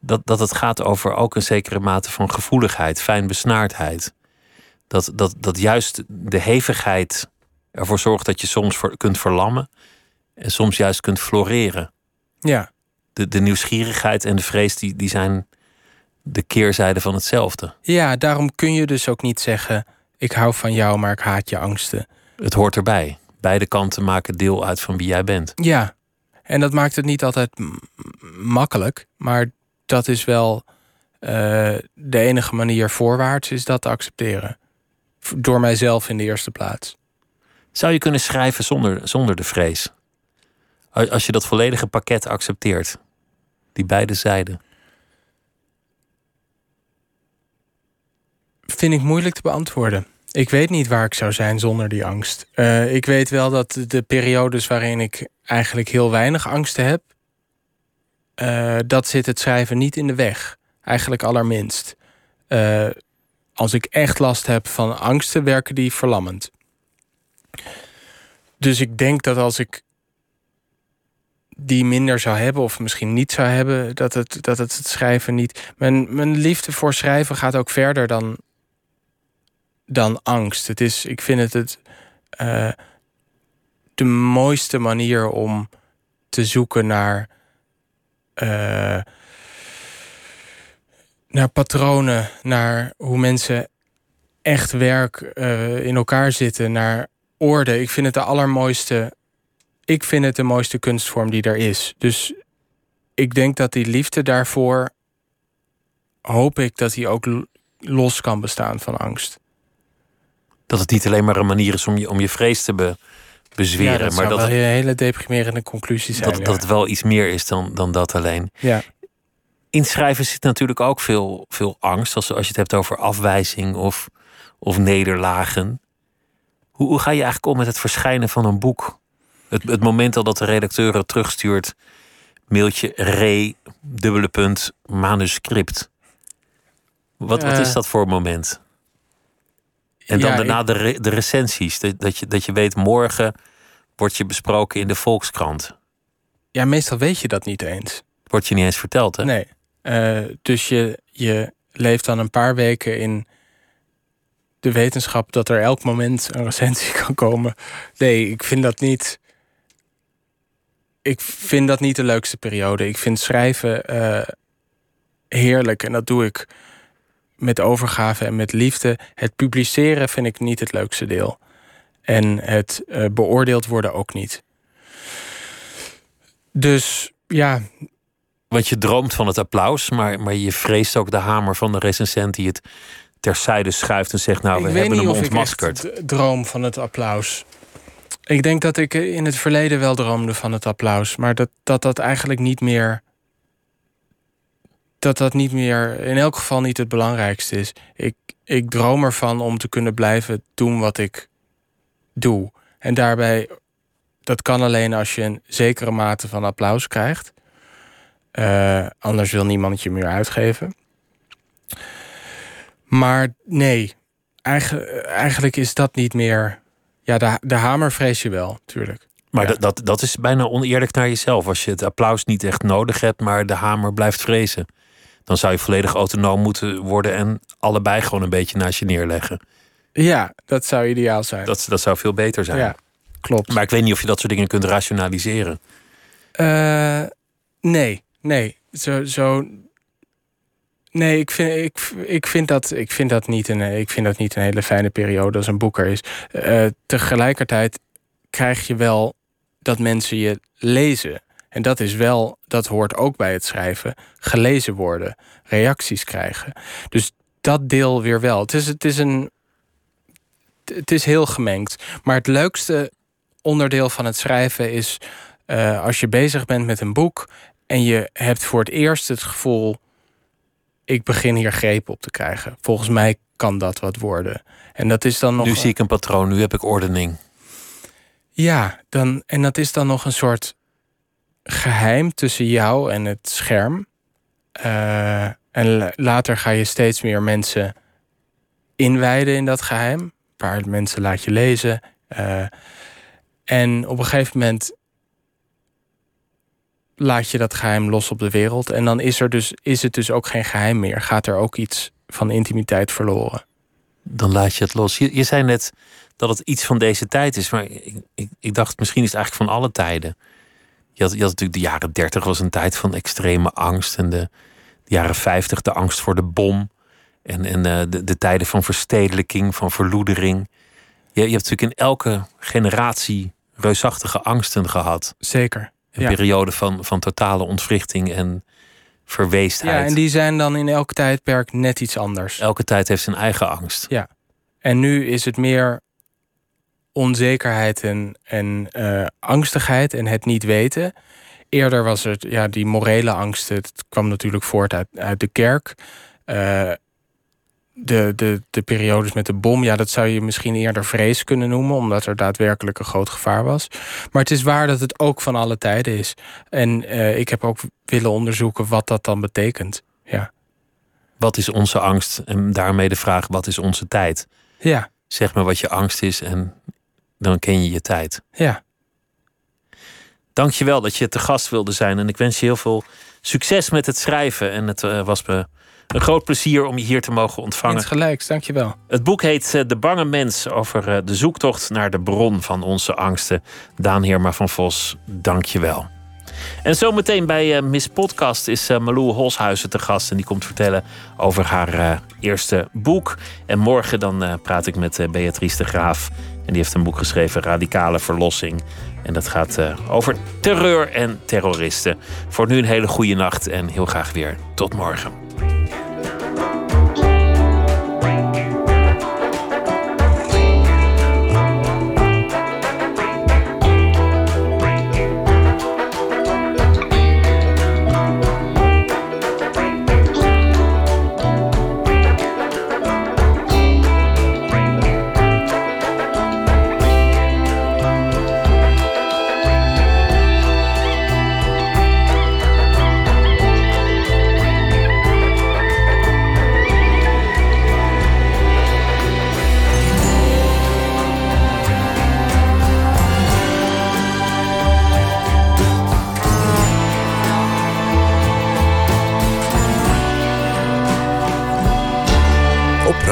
dat, dat het gaat over ook een zekere mate van gevoeligheid, fijnbesnaardheid. Dat, dat, dat juist de hevigheid ervoor zorgt dat je soms voor, kunt verlammen en soms juist kunt floreren. Ja, De, de nieuwsgierigheid en de vrees die, die zijn de keerzijde van hetzelfde. ja, daarom kun je dus ook niet zeggen: ik hou van jou, maar ik haat je angsten. Het hoort erbij. Beide kanten maken deel uit van wie jij bent. Ja, en dat maakt het niet altijd makkelijk, maar dat is wel eh, de enige manier voorwaarts is dat te accepteren. Door mijzelf in de eerste plaats. Zou je kunnen schrijven zonder, zonder de vrees? Als je dat volledige pakket accepteert. Die beide zijden. Vind ik moeilijk te beantwoorden. Ik weet niet waar ik zou zijn zonder die angst. Eh, ik weet wel dat de periodes waarin ik eigenlijk heel weinig angsten heb, eh, dat zit het schrijven niet in de weg. Eigenlijk allerminst. Eh, als ik echt last heb van angsten, werken die verlammend. Dus ik denk dat als ik die minder zou hebben, of misschien niet zou hebben, dat het, dat het, schrijven niet. Mijn, mijn liefde voor schrijven gaat ook verder dan, dan angst. Het is, ik vind het, het eh, de mooiste manier om te zoeken naar. eh, naar patronen, naar hoe mensen echt werk eh, in elkaar zitten, naar orde. Ik vind het de allermooiste. Ik vind het de mooiste kunstvorm die er is. Dus ik denk dat die liefde daarvoor. hoop ik dat die ook los kan bestaan van angst. Dat het niet alleen maar een manier is om je, om je vrees te be- bezweren. ja, dat maar dat, wel een hele deprimerende conclusie zijn. dat, ja. dat het wel iets meer is dan, dan dat alleen. ja. In schrijven zit natuurlijk ook veel, veel angst. Als, als je het hebt over afwijzing of, of nederlagen. Hoe, hoe ga je eigenlijk om met het verschijnen van een boek? Het, het moment al dat de redacteur het terugstuurt. Mailtje re, dubbele punt, manuscript. Wat, wat is dat voor moment? En dan Ja, daarna de, re- de recensies. Dat, dat, je, dat je weet, morgen wordt je besproken in de Volkskrant. Ja, meestal weet je dat niet eens. Wordt je niet eens verteld, hè? Nee. Eh, dus je, je leeft dan een paar weken in de wetenschap dat er elk moment een recensie kan komen. Nee, ik vind dat niet. Ik vind dat niet de leukste periode. Ik vind schrijven eh, heerlijk en dat doe ik met overgave en met liefde. Het publiceren vind ik niet het leukste deel. En het eh, beoordeeld worden ook niet. Dus ja, Want je droomt van het applaus, maar, maar je vreest ook de hamer van de recensent die het terzijde schuift en zegt: Nou, we ik hebben hem ik ontmaskerd. d- droom van het applaus. Ik denk dat ik in het verleden wel droomde van het applaus, maar dat dat, dat eigenlijk niet meer. Dat dat niet meer, in elk geval niet het belangrijkste is. Ik, ik droom ervan om te kunnen blijven doen wat ik doe. En daarbij, dat kan alleen als je een zekere mate van applaus krijgt. Eh, anders wil niemand je meer uitgeven. Maar nee, Eigen- eigenlijk is dat niet meer. Ja, de, de hamer vrees je wel, natuurlijk. Maar Ja. dat, dat, dat is bijna oneerlijk naar jezelf. Als je het applaus niet echt nodig hebt, maar de hamer blijft vrezen. Dan zou je volledig autonoom moeten worden en allebei gewoon een beetje naast je neerleggen. Ja, dat zou ideaal zijn. Dat, dat zou veel beter zijn. ja, klopt. Maar ik weet niet of je dat soort dingen kunt rationaliseren. Eh, nee, nee. Zo, zo. Nee, ik vind, ik, ik, vind dat, ik, vind dat niet een, ik vind dat niet een hele fijne periode als een boek er is. Eh, tegelijkertijd krijg je wel dat mensen je lezen. En dat is wel, dat hoort ook bij het schrijven. Gelezen worden, reacties krijgen. Dus dat deel weer wel. Het is, het is een. Het is heel gemengd. Maar het leukste onderdeel van het schrijven is eh, als je bezig bent met een boek en je hebt voor het eerst het gevoel: ik begin hier greep op te krijgen. Volgens mij kan dat wat worden. En dat is dan nog. Nu zie ik een patroon, nu heb ik ordening. Ja, dan, en dat is dan nog een soort geheim tussen jou en het scherm. Eh, en la- later ga je steeds meer mensen inwijden in dat geheim. Een paar mensen laat je lezen. Eh, en op een gegeven moment laat je dat geheim los op de wereld. En dan is, er dus, is het dus ook geen geheim meer. Gaat er ook iets van intimiteit verloren. Dan laat je het los. Je, je zei net dat het iets van deze tijd is, maar ik, ik, ik dacht misschien is het eigenlijk van alle tijden. Je had, je had natuurlijk de jaren 30 was een tijd van extreme angst. En de, de jaren 50 de angst voor de bom. En, en eh, de, de tijden van verstedelijking, van verloedering. Je, je hebt natuurlijk in elke generatie reusachtige angsten gehad. Zeker. Een Ja. periode van, van totale ontwrichting en verweestheid. Ja, en die zijn dan in elk tijdperk net iets anders. Elke tijd heeft zijn eigen angst. En nu is het meer onzekerheid en, en eh, angstigheid en het niet weten. Eerder was het, ja, die morele angsten, het kwam natuurlijk voort uit, uit de kerk. Eh, de, de, de periodes met de bom, ja, dat zou je misschien eerder vrees kunnen noemen, omdat er daadwerkelijk een groot gevaar was. Maar het is waar dat het ook van alle tijden is. En eh, ik heb ook willen onderzoeken wat dat dan betekent. Ja. Wat is onze angst? En daarmee de vraag, wat is onze tijd? Ja, Zeg maar wat je angst is en dan ken je je tijd. ja. Dank je wel dat je te gast wilde zijn. En ik wens je heel veel succes met het schrijven. En het eh, was me een groot plezier om je hier te mogen ontvangen. Eens gelijks, dankjewel. Het boek heet eh, De Bange Mens over eh, de zoektocht naar de bron van onze angsten. Daan Heerma van Vos, dank je wel. En zometeen bij eh, Miss Podcast is Malou Holshuizen te gast. En die komt vertellen over haar eerste boek. En morgen dan praat ik met Beatrice de Graaf. En die heeft een boek geschreven, Radicale Verlossing. En dat gaat over terreur en terroristen. Voor nu een hele goede nacht en heel graag weer tot morgen.